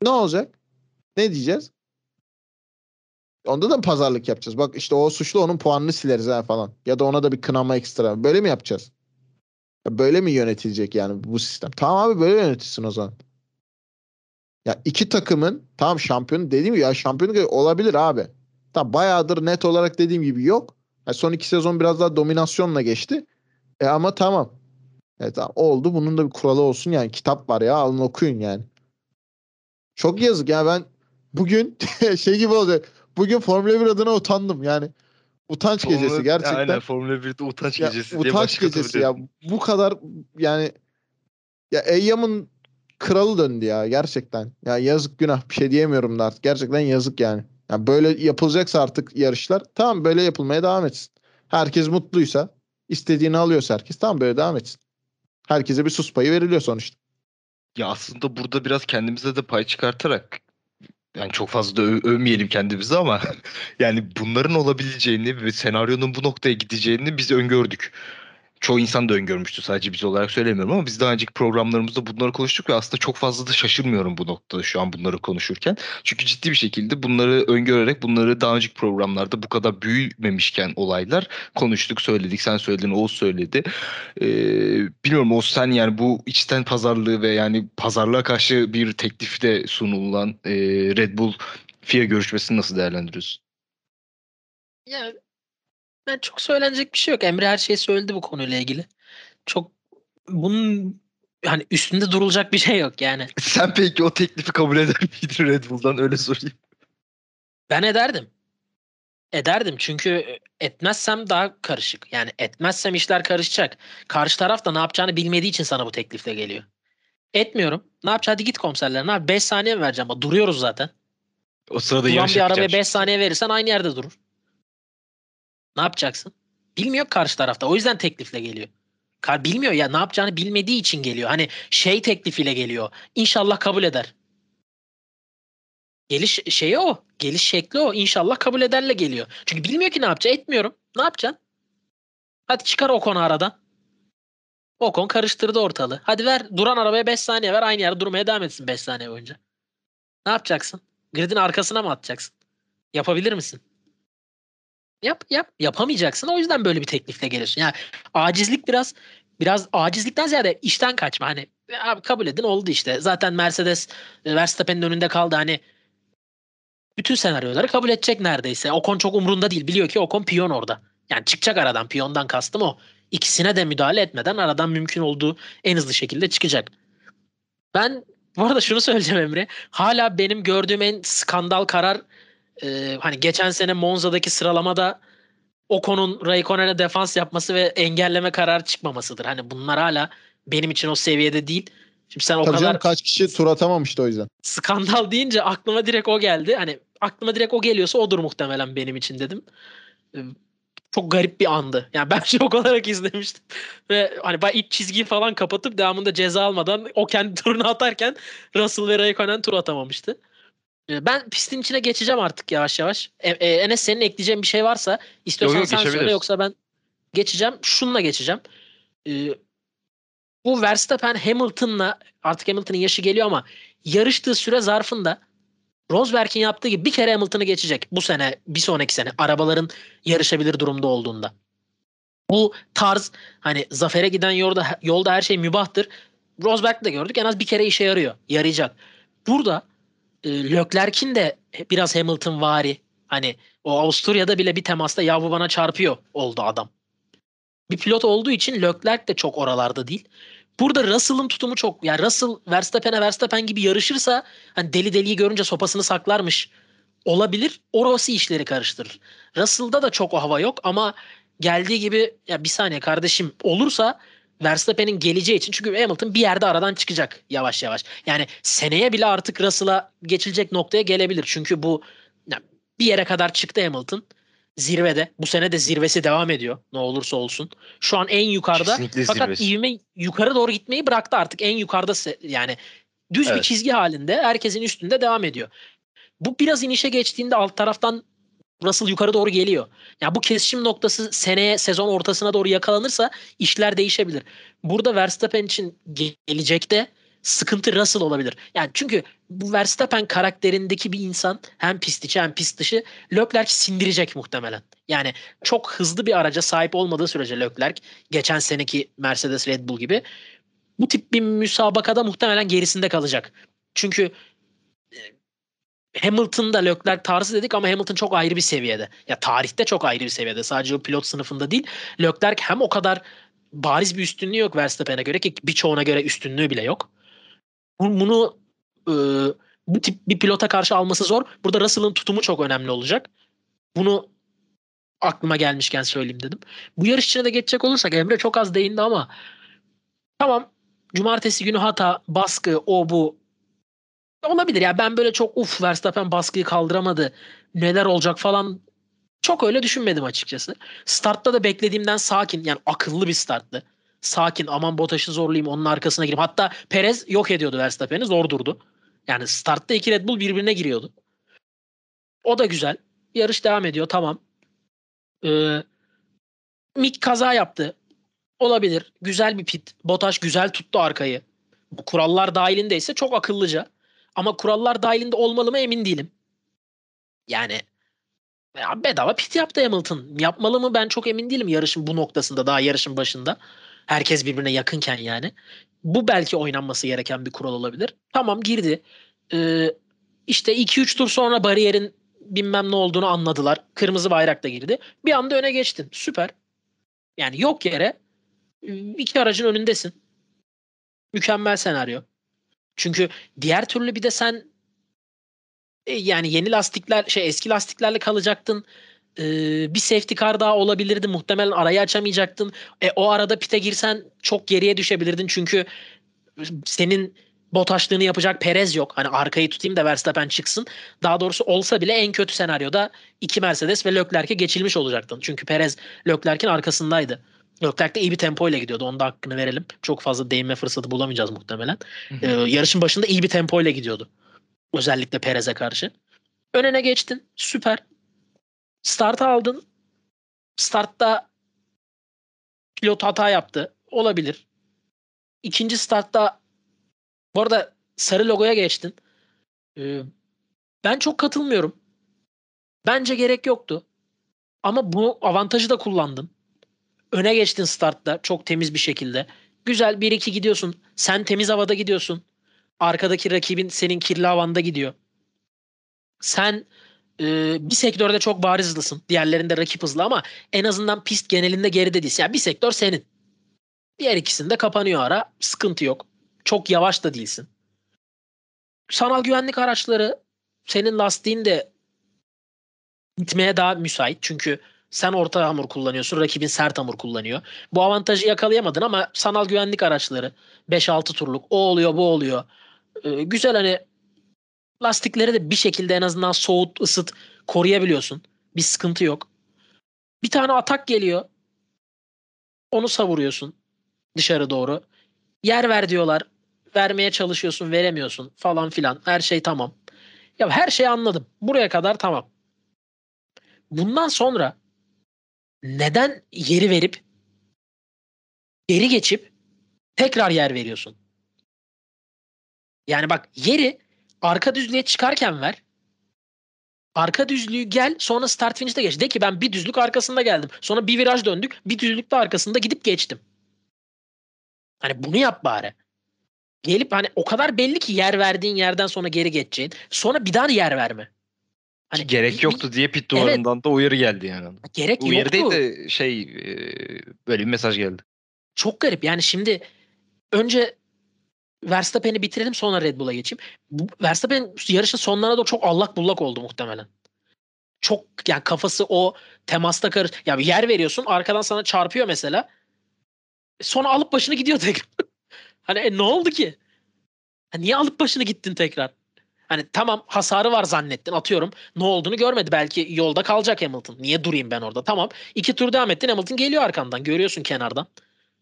Ne olacak? Ne diyeceğiz? Onda da mı pazarlık yapacağız? Bak işte o suçlu onun puanını sileriz ha falan. Ya da ona da bir kınama ekstra. Böyle mi yapacağız? Ya böyle mi yönetilecek yani bu sistem? Tamam abi böyle yönetilsin o zaman. Ya iki takımın tamam şampiyonu dediğim gibi ya şampiyonluk olabilir abi. Tamam bayağıdır net olarak dediğim gibi yok. Ya son iki sezon biraz daha dominasyonla geçti. E ama tamam. Evet oldu. Bunun da bir kuralı olsun yani. Kitap var ya alın okuyun yani. Çok yazık ya ben bugün şey gibi olacak. Bugün Formula 1 adına utandım yani. Utanç
Formula-
gecesi gerçekten.
Aynen Formula 1'de utanç
Ya,
gecesi diye
utanç gecesi ya. Bu kadar yani ya Eyyam'ın kralı döndü ya gerçekten. Ya yazık günah bir şey diyemiyorum da artık. Gerçekten yazık yani. Ya böyle yapılacaksa artık yarışlar tamam böyle yapılmaya devam etsin. Herkes mutluysa istediğini alıyorsa herkes tamam böyle devam etsin. Herkese bir sus payı veriliyor sonuçta.
Ya aslında burada biraz kendimize de pay çıkartarak yani çok fazla da ö- övmeyelim kendimizi ama yani bunların olabileceğini ve senaryonun bu noktaya gideceğini biz öngördük. Çoğu insan da öngörmüştü sadece biz olarak söylemiyorum ama biz daha önceki programlarımızda bunları konuştuk ve aslında çok fazla da şaşırmıyorum bu noktada şu an bunları konuşurken. Çünkü ciddi bir şekilde bunları öngörerek bunları daha önceki programlarda bu kadar büyümemişken olaylar konuştuk, söyledik. Sen söyledin, Oğuz söyledi. Ee, bilmiyorum Oğuz sen yani bu içten pazarlığı ve yani pazarlığa karşı bir teklifte sunulan e, Red Bull FIA görüşmesini nasıl değerlendiriyorsun?
Ya ben çok söylenecek bir şey yok. Emre her şeyi söyledi bu konuyla ilgili. Çok bunun hani üstünde durulacak bir şey yok yani.
Sen peki o teklifi kabul eder miydin Red Bull'dan öyle sorayım.
Ben ederdim. Ederdim çünkü etmezsem daha karışık. Yani etmezsem işler karışacak. Karşı taraf da ne yapacağını bilmediği için sana bu teklifle geliyor. Etmiyorum. Ne yapacağım? Hadi git komiserlerine. Abi 5 saniye mi vereceğim? Duruyoruz zaten.
O sırada
Duran
yarış
bir arabaya
yapacağım
5 saniye verirsen aynı yerde durur. Ne yapacaksın? Bilmiyor karşı tarafta. O yüzden teklifle geliyor. Kar bilmiyor ya ne yapacağını bilmediği için geliyor. Hani şey teklifiyle geliyor. İnşallah kabul eder. Geliş şeyi o. Geliş şekli o. İnşallah kabul ederle geliyor. Çünkü bilmiyor ki ne yapacak. Etmiyorum. Ne yapacaksın? Hadi çıkar o konu aradan. Ocon karıştırdı ortalığı. Hadi ver. Duran arabaya 5 saniye ver. Aynı yerde durmaya devam etsin 5 saniye boyunca. Ne yapacaksın? Gridin arkasına mı atacaksın? Yapabilir misin? Yap yap. Yapamayacaksın. O yüzden böyle bir teklifle geliyorsun. Yani acizlik biraz biraz acizlikten ziyade işten kaçma. Hani abi kabul edin oldu işte. Zaten Mercedes e, Verstappen'in önünde kaldı. Hani bütün senaryoları kabul edecek neredeyse. Ocon çok umrunda değil. Biliyor ki Ocon piyon orada. Yani çıkacak aradan. Piyondan kastım o. İkisine de müdahale etmeden aradan mümkün olduğu en hızlı şekilde çıkacak. Ben bu arada şunu söyleyeceğim Emre. Hala benim gördüğüm en skandal karar e, hani geçen sene Monza'daki sıralamada Ocon'un Raikkonen'e defans yapması ve engelleme kararı çıkmamasıdır. Hani bunlar hala benim için o seviyede değil. Şimdi sen o
Tabii
kadar
canım kaç kişi tur atamamıştı o yüzden.
skandal deyince aklıma direkt o geldi. Hani aklıma direkt o geliyorsa odur muhtemelen benim için dedim. Ee, Çok garip bir andı. Yani ben şok olarak izlemiştim. Ve hani ben iç çizgiyi falan kapatıp devamında ceza almadan o kendi turunu atarken Russell ve Raikkonen tur atamamıştı. Ee, Ben pistin içine geçeceğim artık yavaş yavaş. E, e, Enes senin ekleyeceğin bir şey varsa istiyorsan
Yok, yok,
sen söyle yoksa ben geçeceğim. Şununla geçeceğim. Ee, bu Verstappen Hamilton'la artık Hamilton'ın yaşı geliyor ama yarıştığı süre zarfında Rosberg'in yaptığı gibi bir kere Hamilton'ı geçecek bu sene, bir sonraki sene arabaların yarışabilir durumda olduğunda. Bu tarz hani zafere giden yolda yolda her şey mübahtır. Rosberg'de de gördük en az bir kere işe yarıyor. Yarayacak. Burada e, Leclerc'in de biraz Hamilton vari hani o Avusturya'da bile bir temasta ya bu bana çarpıyor oldu adam. Bir pilot olduğu için Leclerc de çok oralarda değil. Burada Russell'ın tutumu çok. Yani Russell Verstappen'e Verstappen gibi yarışırsa hani deli deliyi görünce sopasını saklarmış olabilir. Orası işleri karıştırır. Russell'da da çok o hava yok ama geldiği gibi ya bir saniye kardeşim olursa Verstappen'in geleceği için çünkü Hamilton bir yerde aradan çıkacak yavaş yavaş. Yani seneye bile artık Russell'a geçilecek noktaya gelebilir. Çünkü bu bir yere kadar çıktı Hamilton. Zirvede. Bu sene de zirvesi devam ediyor. Ne olursa olsun. Şu an en yukarıda.
Kesinlikle
Fakat
zirvesi.
ivme yukarı doğru gitmeyi bıraktı artık. En yukarıda yani düz bir
Evet.
çizgi halinde herkesin üstünde devam ediyor. Bu biraz inişe geçtiğinde alt taraftan Russell yukarı doğru geliyor. Ya bu kesişim noktası seneye sezon ortasına doğru yakalanırsa işler değişebilir. Burada Verstappen için ge- gelecekte sıkıntı Russell olabilir. Yani çünkü bu Verstappen karakterindeki bir insan hem pist içi hem pist dışı Leclerc sindirecek muhtemelen. Yani çok hızlı bir araca sahip olmadığı sürece Leclerc geçen seneki Mercedes Red Bull gibi bu tip bir müsabakada muhtemelen gerisinde kalacak. Çünkü Hamilton'da Leclerc tarzı dedik ama Hamilton çok ayrı bir seviyede. Ya tarihte çok ayrı bir seviyede. Sadece o pilot sınıfında değil. Leclerc hem o kadar bariz bir üstünlüğü yok Verstappen'e göre ki birçoğuna göre üstünlüğü bile yok. Bu- Bunu e, bu tip bir pilota karşı alması zor. Burada Russell'ın tutumu çok önemli olacak. Bunu aklıma gelmişken söyleyeyim dedim. Bu yarış içine de geçecek olursak Emre çok az değindi ama tamam cumartesi günü hata, baskı, o bu olabilir. Ya ben böyle çok uf Verstappen baskıyı kaldıramadı. Neler olacak falan çok öyle düşünmedim açıkçası. Startta da beklediğimden sakin yani akıllı bir starttı. Sakin aman Bottas'ı zorlayayım onun arkasına gireyim. Hatta Perez yok ediyordu Verstappen'i zor durdu. Yani startta iki Red Bull birbirine giriyordu. O da güzel. Yarış devam ediyor tamam. Ee, Mick kaza yaptı. Olabilir. Güzel bir pit. Bottas güzel tuttu arkayı. Bu kurallar dahilindeyse çok akıllıca. Ama kurallar dahilinde olmalı mı emin değilim. Yani ya bedava pit yaptı Hamilton. Yapmalı mı ben çok emin değilim yarışın bu noktasında daha yarışın başında. Herkes birbirine yakınken yani. Bu belki oynanması gereken bir kural olabilir. Tamam girdi. Ee, işte 2-3 tur sonra bariyerin bilmem ne olduğunu anladılar. Kırmızı bayrak da girdi. Bir anda öne geçtin. Süper. Yani yok yere iki aracın önündesin. Mükemmel senaryo. Çünkü diğer türlü bir de sen e, yani yeni lastikler şey eski lastiklerle kalacaktın. Ee, bir safety car daha olabilirdi. Muhtemelen arayı açamayacaktın. E, o arada pite girsen çok geriye düşebilirdin. Çünkü senin botaşlığını yapacak Perez yok. Hani arkayı tutayım da Verstappen çıksın. Daha doğrusu olsa bile en kötü senaryoda iki Mercedes ve Leclerc'e geçilmiş olacaktın. Çünkü Perez Leclerc'in arkasındaydı. De iyi bir tempo ile gidiyordu. Onun da hakkını verelim. Çok fazla değinme fırsatı bulamayacağız muhtemelen. Ee, yarışın başında iyi bir tempo ile gidiyordu. Özellikle Perez'e karşı. Önüne geçtin. Süper. Startı aldın. Startta pilot hata yaptı. Olabilir. İkinci startta bu arada sarı logoya geçtin. Ee, ben çok katılmıyorum. Bence gerek yoktu. Ama bu avantajı da kullandın. Öne geçtin startta çok temiz bir şekilde. Güzel 1-2 gidiyorsun. Sen temiz havada gidiyorsun. Arkadaki rakibin senin kirli havanda gidiyor. Sen e, bir sektörde çok bariz hızlısın. Diğerlerinde rakip hızlı ama en azından pist genelinde geride değilsin. Yani bir sektör senin. Diğer ikisinde kapanıyor ara. Sıkıntı yok. Çok yavaş da değilsin. Sanal güvenlik araçları senin lastiğin de gitmeye daha müsait. Çünkü sen orta hamur kullanıyorsun, rakibin sert hamur kullanıyor. Bu avantajı yakalayamadın ama sanal güvenlik araçları 5-6 turluk o oluyor, bu oluyor. Ee, güzel hani lastikleri de bir şekilde en azından soğut, ısıt koruyabiliyorsun. Bir sıkıntı yok. Bir tane atak geliyor. Onu savuruyorsun dışarı doğru. Yer ver diyorlar. Vermeye çalışıyorsun, veremiyorsun falan filan. Her şey tamam. Ya her şeyi anladım. Buraya kadar tamam. Bundan sonra neden yeri verip geri geçip tekrar yer veriyorsun? Yani bak yeri arka düzlüğe çıkarken ver. Arka düzlüğü gel sonra start finish'te geç. De ki ben bir düzlük arkasında geldim. Sonra bir viraj döndük. Bir düzlükte arkasında gidip geçtim. Hani bunu yap bari. Gelip hani o kadar belli ki yer verdiğin yerden sonra geri geçeceğin. Sonra bir daha yer verme.
Hani gerek bir, yoktu diye pit duvarından evet. da uyarı geldi yani.
Gerek
uyarı
yoktu.
değil de şey böyle bir mesaj geldi.
Çok garip. Yani şimdi önce Verstappen'i bitirelim sonra Red Bull'a geçeyim. Bu, Verstappen yarışın sonlarına da çok allak bullak oldu muhtemelen. Çok yani kafası o temasta karış. Ya bir yer veriyorsun arkadan sana çarpıyor mesela. Sonra alıp başını gidiyor tekrar. hani e, ne oldu ki? Ha, niye alıp başını gittin tekrar? Hani tamam hasarı var zannettin atıyorum. Ne olduğunu görmedi. Belki yolda kalacak Hamilton. Niye durayım ben orada? Tamam. iki tur devam ettin Hamilton geliyor arkandan. Görüyorsun kenardan.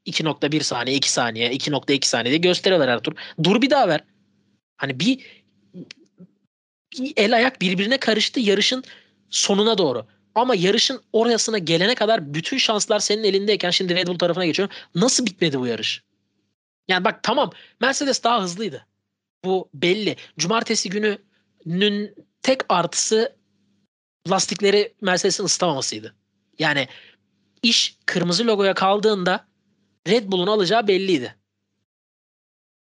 2.1 saniye, 2 saniye, 2.2 saniye diye gösteriyorlar her tur. Dur bir daha ver. Hani bir, bir el ayak birbirine karıştı yarışın sonuna doğru. Ama yarışın orasına gelene kadar bütün şanslar senin elindeyken şimdi Red Bull tarafına geçiyor. Nasıl bitmedi bu yarış? Yani bak tamam Mercedes daha hızlıydı. Bu belli. Cumartesi gününün tek artısı lastikleri Mercedes'in ısıtamamasıydı. Yani iş kırmızı logoya kaldığında Red Bull'un alacağı belliydi.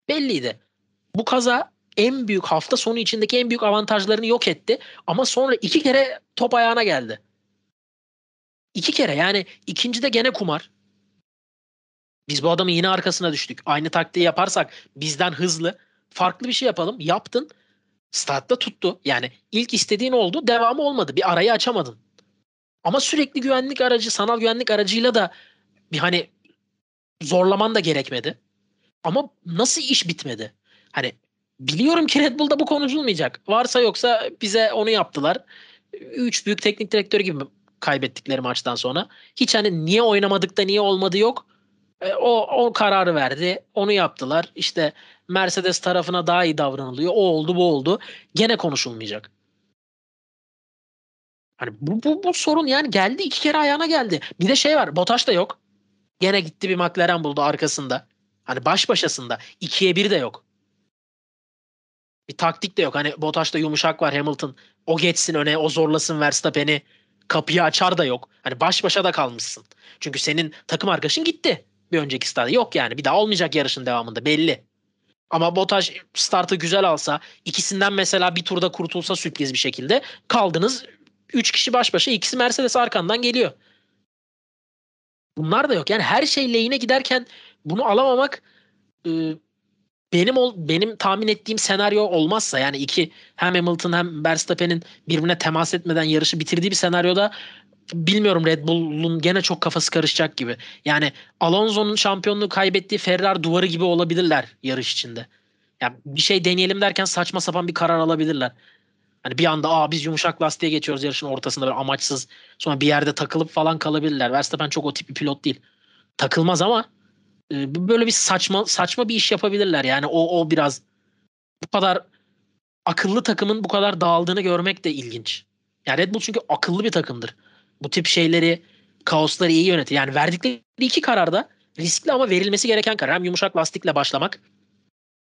Belliydi. Bu kaza en büyük hafta sonu içindeki en büyük avantajlarını yok etti. Ama sonra iki kere top ayağına geldi. İki kere yani ikincide gene kumar. Biz bu adamın yine arkasına düştük. Aynı taktiği yaparsak bizden hızlı farklı bir şey yapalım. Yaptın. Startta tuttu. Yani ilk istediğin oldu. Devamı olmadı. Bir arayı açamadın. Ama sürekli güvenlik aracı, sanal güvenlik aracıyla da bir hani zorlaman da gerekmedi. Ama nasıl iş bitmedi? Hani biliyorum ki Red Bull'da bu konuşulmayacak. Varsa yoksa bize onu yaptılar. Üç büyük teknik direktörü gibi kaybettikleri maçtan sonra. Hiç hani niye oynamadık da niye olmadı yok. E, o, o kararı verdi. Onu yaptılar. İşte Mercedes tarafına daha iyi davranılıyor. O oldu bu oldu. Gene konuşulmayacak. Hani bu, bu, bu sorun yani geldi iki kere ayağına geldi. Bir de şey var Botaş da yok. Gene gitti bir McLaren buldu arkasında. Hani baş başasında. ikiye bir de yok. Bir taktik de yok. Hani Botaş'ta yumuşak var Hamilton. O geçsin öne o zorlasın Verstappen'i. Kapıyı açar da yok. Hani baş başa da kalmışsın. Çünkü senin takım arkadaşın gitti. Bir önceki startta. Yok yani bir daha olmayacak yarışın devamında belli. Ama Botaş startı güzel alsa ikisinden mesela bir turda kurtulsa sürpriz bir şekilde kaldınız 3 kişi baş başa ikisi Mercedes arkandan geliyor. Bunlar da yok. Yani her şey lehine giderken bunu alamamak e, benim ol, benim tahmin ettiğim senaryo olmazsa yani iki hem Hamilton hem Verstappen'in birbirine temas etmeden yarışı bitirdiği bir senaryoda bilmiyorum Red Bull'un gene çok kafası karışacak gibi. Yani Alonso'nun şampiyonluğu kaybettiği Ferrari duvarı gibi olabilirler yarış içinde. Yani bir şey deneyelim derken saçma sapan bir karar alabilirler. Hani bir anda aa biz yumuşak lastiğe geçiyoruz yarışın ortasında böyle amaçsız sonra bir yerde takılıp falan kalabilirler. Verstappen çok o tip bir pilot değil. Takılmaz ama e, böyle bir saçma saçma bir iş yapabilirler. Yani o o biraz bu kadar akıllı takımın bu kadar dağıldığını görmek de ilginç. Yani Red Bull çünkü akıllı bir takımdır. Bu tip şeyleri, kaosları iyi yönetir. Yani verdikleri iki kararda riskli ama verilmesi gereken karar. Hem yumuşak lastikle başlamak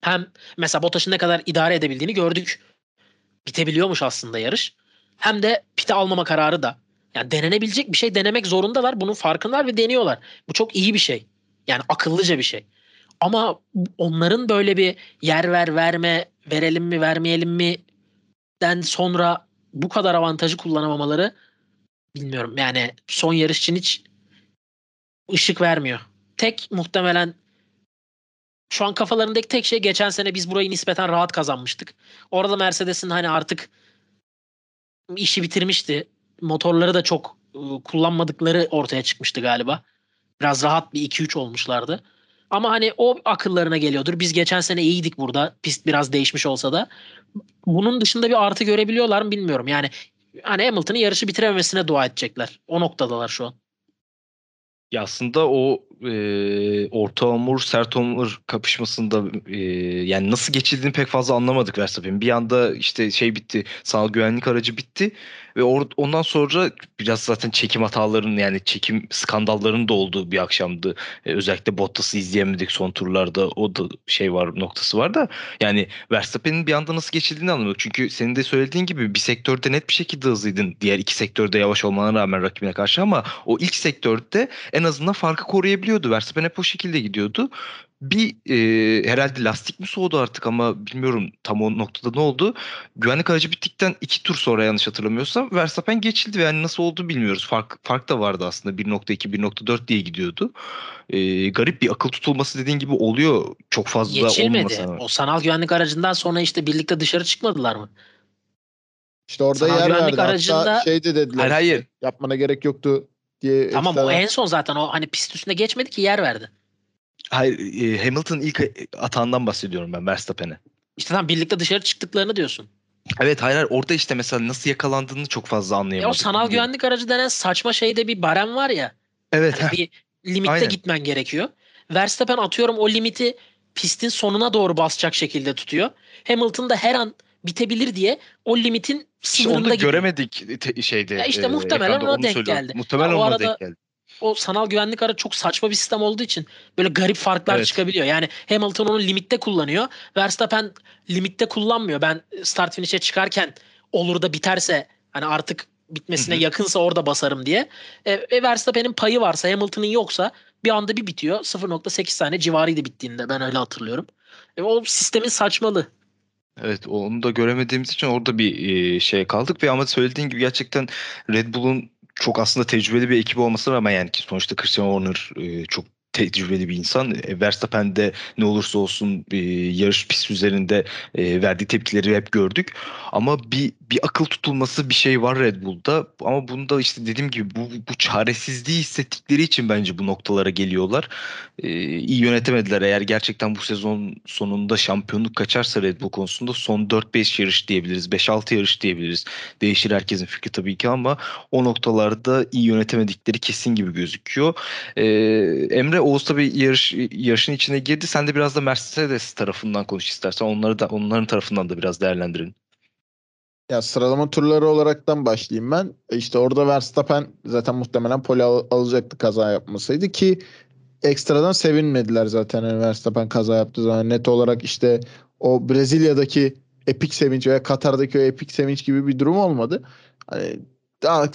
hem mesela Bottas'ın ne kadar idare edebildiğini gördük. Bitebiliyormuş aslında yarış. Hem de pite almama kararı da. Yani denenebilecek bir şey denemek zorundalar. Bunun farkındalar ve deniyorlar. Bu çok iyi bir şey. Yani akıllıca bir şey. Ama onların böyle bir yer ver verme, verelim mi vermeyelim mi den sonra bu kadar avantajı kullanamamaları bilmiyorum. Yani son yarış için hiç ışık vermiyor. Tek muhtemelen şu an kafalarındaki tek şey geçen sene biz burayı nispeten rahat kazanmıştık. Orada Mercedes'in hani artık işi bitirmişti. Motorları da çok ıı, kullanmadıkları ortaya çıkmıştı galiba. Biraz rahat bir 2-3 olmuşlardı. Ama hani o akıllarına geliyordur. Biz geçen sene iyiydik burada. Pist biraz değişmiş olsa da. Bunun dışında bir artı görebiliyorlar mı bilmiyorum. Yani hani Hamilton'ın yarışı bitirememesine dua edecekler. O noktadalar şu an.
Ya aslında o e, orta omur sert omur kapışmasında e, yani nasıl geçildiğini pek fazla anlamadık Verstappen'in. Bir anda işte şey bitti, sağ güvenlik aracı bitti ve or, ondan sonra biraz zaten çekim hatalarının yani çekim skandallarının da olduğu bir akşamdı. E, özellikle Bottas'ı izleyemedik son turlarda. O da şey var noktası var da yani Verstappen'in bir anda nasıl geçildiğini anlamadık. Çünkü senin de söylediğin gibi bir sektörde net bir şekilde hızlıydın. Diğer iki sektörde yavaş olmana rağmen rakibine karşı ama o ilk sektörde en azından farkı koruyabiliyordu. Verstappen hep o şekilde gidiyordu. Bir e, herhalde lastik mi soğudu artık ama bilmiyorum tam o noktada ne oldu. Güvenlik aracı bittikten iki tur sonra yanlış hatırlamıyorsam Verstappen geçildi ve yani nasıl oldu bilmiyoruz. Fark, fark da vardı aslında 1.2 1.4 diye gidiyordu. E, garip bir akıl tutulması dediğin gibi oluyor çok fazla
Geçilmedi.
olmasa.
O sanal güvenlik aracından sonra işte birlikte dışarı çıkmadılar mı?
İşte orada
Sanal
yer
güvenlik
verdi.
aracında-
Hatta şey de dediler.
Hayır, hayır.
Yapmana gerek yoktu diye.
Tamam o en son zaten o hani pist üstünde geçmedi ki yer verdi.
Hayır e, Hamilton ilk atağından bahsediyorum ben Verstappen'e.
İşte tam birlikte dışarı çıktıklarını diyorsun.
Evet hayır, hayır orada işte mesela nasıl yakalandığını çok fazla
E
anlayamadık.
o sanal güvenlik aracı denen saçma şeyde bir barem var ya.
Evet. Heh.
bir limitte
Aynen.
gitmen gerekiyor. Verstappen atıyorum o limiti pistin sonuna doğru basacak şekilde tutuyor. Hamilton da her an bitebilir diye o limitin
İşte
sınırında
onu da
gidiyor.
göremedik te- şeyde.
Ya işte
e,
muhtemelen ona denk
söylüyorum.
geldi.
Muhtemelen
Ya
ona
arada-
denk geldi.
O sanal güvenlik aracı çok saçma bir sistem olduğu için böyle garip farklar
Evet.
çıkabiliyor. Yani Hamilton onu limitte kullanıyor. Verstappen limitte kullanmıyor. Ben start finish'e çıkarken olur da biterse hani artık bitmesine yakınsa orada basarım diye. E, e, Verstappen'in payı varsa Hamilton'ın yoksa bir anda bir bitiyor. 0.8 saniye civarıydı bittiğinde ben öyle hatırlıyorum. E, o sistemin saçmalığı.
Evet onu da göremediğimiz için orada bir e, şey kaldık ve ama söylediğin gibi gerçekten Red Bull'un çok aslında tecrübeli bir ekibi olmasına rağmen yani ki sonuçta Christian Horner e, çok tecrübeli bir insan. E, Verstappen de ne olursa olsun e, yarış pist üzerinde e, verdiği tepkileri hep gördük. Ama bir bir akıl tutulması bir şey var Red Bull'da. Ama bunda işte dediğim gibi bu, bu çaresizliği hissettikleri için bence bu noktalara geliyorlar. E, iyi yönetemediler. Eğer gerçekten bu sezon sonunda şampiyonluk kaçarsa Red Bull konusunda son 4-5 yarış diyebiliriz. 5-6 yarış diyebiliriz. Değişir herkesin fikri tabii ki ama o noktalarda iyi yönetemedikleri kesin gibi gözüküyor. E, Emre Oğuz tabii yarış, yarışın içine girdi. Sen de biraz da Mercedes tarafından konuş istersen. Onları da onların tarafından da biraz değerlendirin.
Ya sıralama turları olaraktan başlayayım ben. E, İşte orada Verstappen zaten muhtemelen pole al- alacaktı kaza yapmasaydı ki ekstradan sevinmediler zaten yani Verstappen kaza yaptığı zaman net olarak işte o Brezilya'daki epik sevinç veya Katar'daki o epik sevinç gibi bir durum olmadı. Hani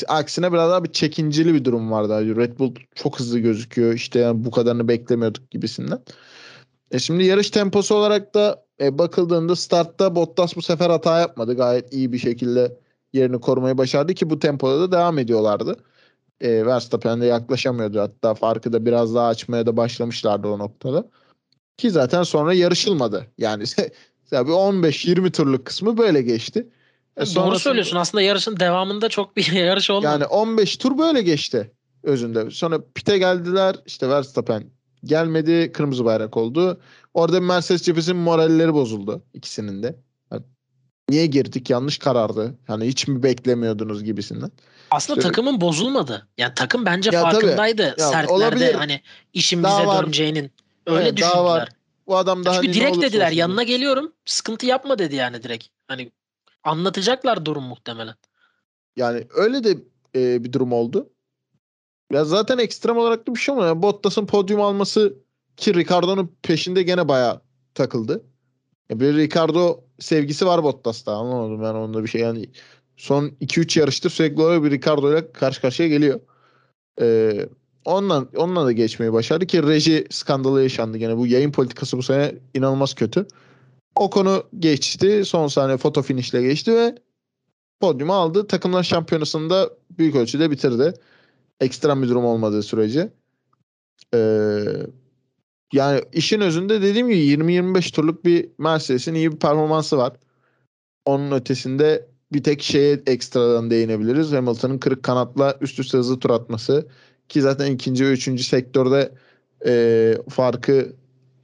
aksine biraz daha bir çekinceli bir durum vardı. Red Bull çok hızlı gözüküyor. İşte yani bu kadarını beklemiyorduk gibisinden. E şimdi yarış temposu olarak da e, bakıldığında startta Bottas bu sefer hata yapmadı. Gayet iyi bir şekilde yerini korumayı başardı ki bu tempoda da devam ediyorlardı. E, Verstappen de yaklaşamıyordu. Hatta farkı da biraz daha açmaya da başlamışlardı o noktada. Ki zaten sonra yarışılmadı. Yani tabii 15-20 turluk kısmı böyle geçti. E,
Doğru söylüyorsun. Aslında yarışın devamında çok bir yarış olmadı.
yani 15 tur böyle geçti özünde. Sonra pite geldiler. İşte Verstappen gelmedi. Kırmızı bayrak oldu. Orada Mercedes cephesinin moralleri bozuldu ikisinin de. Yani niye girdik? Yanlış karardı. Hani hiç mi beklemiyordunuz gibisinden.
Aslında
işte-
takımın bozulmadı. Yani takım bence
Ya tabii.
farkındaydı
Ya
sertlerde
olabilir.
hani işin
Daha
bize
var.
döneceğinin. Öyle
Evet, daha
düşündüler.
var. Bu adam da
Çünkü direkt dediler
olsun
yanına geliyorum sıkıntı yapma dedi yani direkt. Hani anlatacaklar durum muhtemelen.
Yani öyle de e, bir durum oldu. Ya zaten ekstrem olarak da bir şey olmadı. Yani Bottas'ın podyum alması ki Ricardo'nun peşinde gene bayağı takıldı. Ya bir Ricardo sevgisi var Bottas'ta. Anlamadım ben onda bir şey. Yani son 2-3 yarıştır sürekli olarak bir Ricardo ile karşı karşıya geliyor. Ee, ondan, onunla da geçmeyi başardı ki reji skandalı yaşandı. Gene bu yayın politikası bu sene inanılmaz kötü. O konu geçti. Son saniye foto finişle geçti ve podyumu aldı. Takımlar şampiyonasında büyük ölçüde bitirdi. Ekstrem bir durum olmadığı sürece. Ee, yani işin özünde dediğim gibi 20-25 turluk bir Mercedes'in iyi bir performansı var. Onun ötesinde bir tek şeye ekstradan değinebiliriz. Hamilton'ın kırık kanatla üst üste hızlı tur atması. Ki zaten ikinci ve üçüncü sektörde e, farkı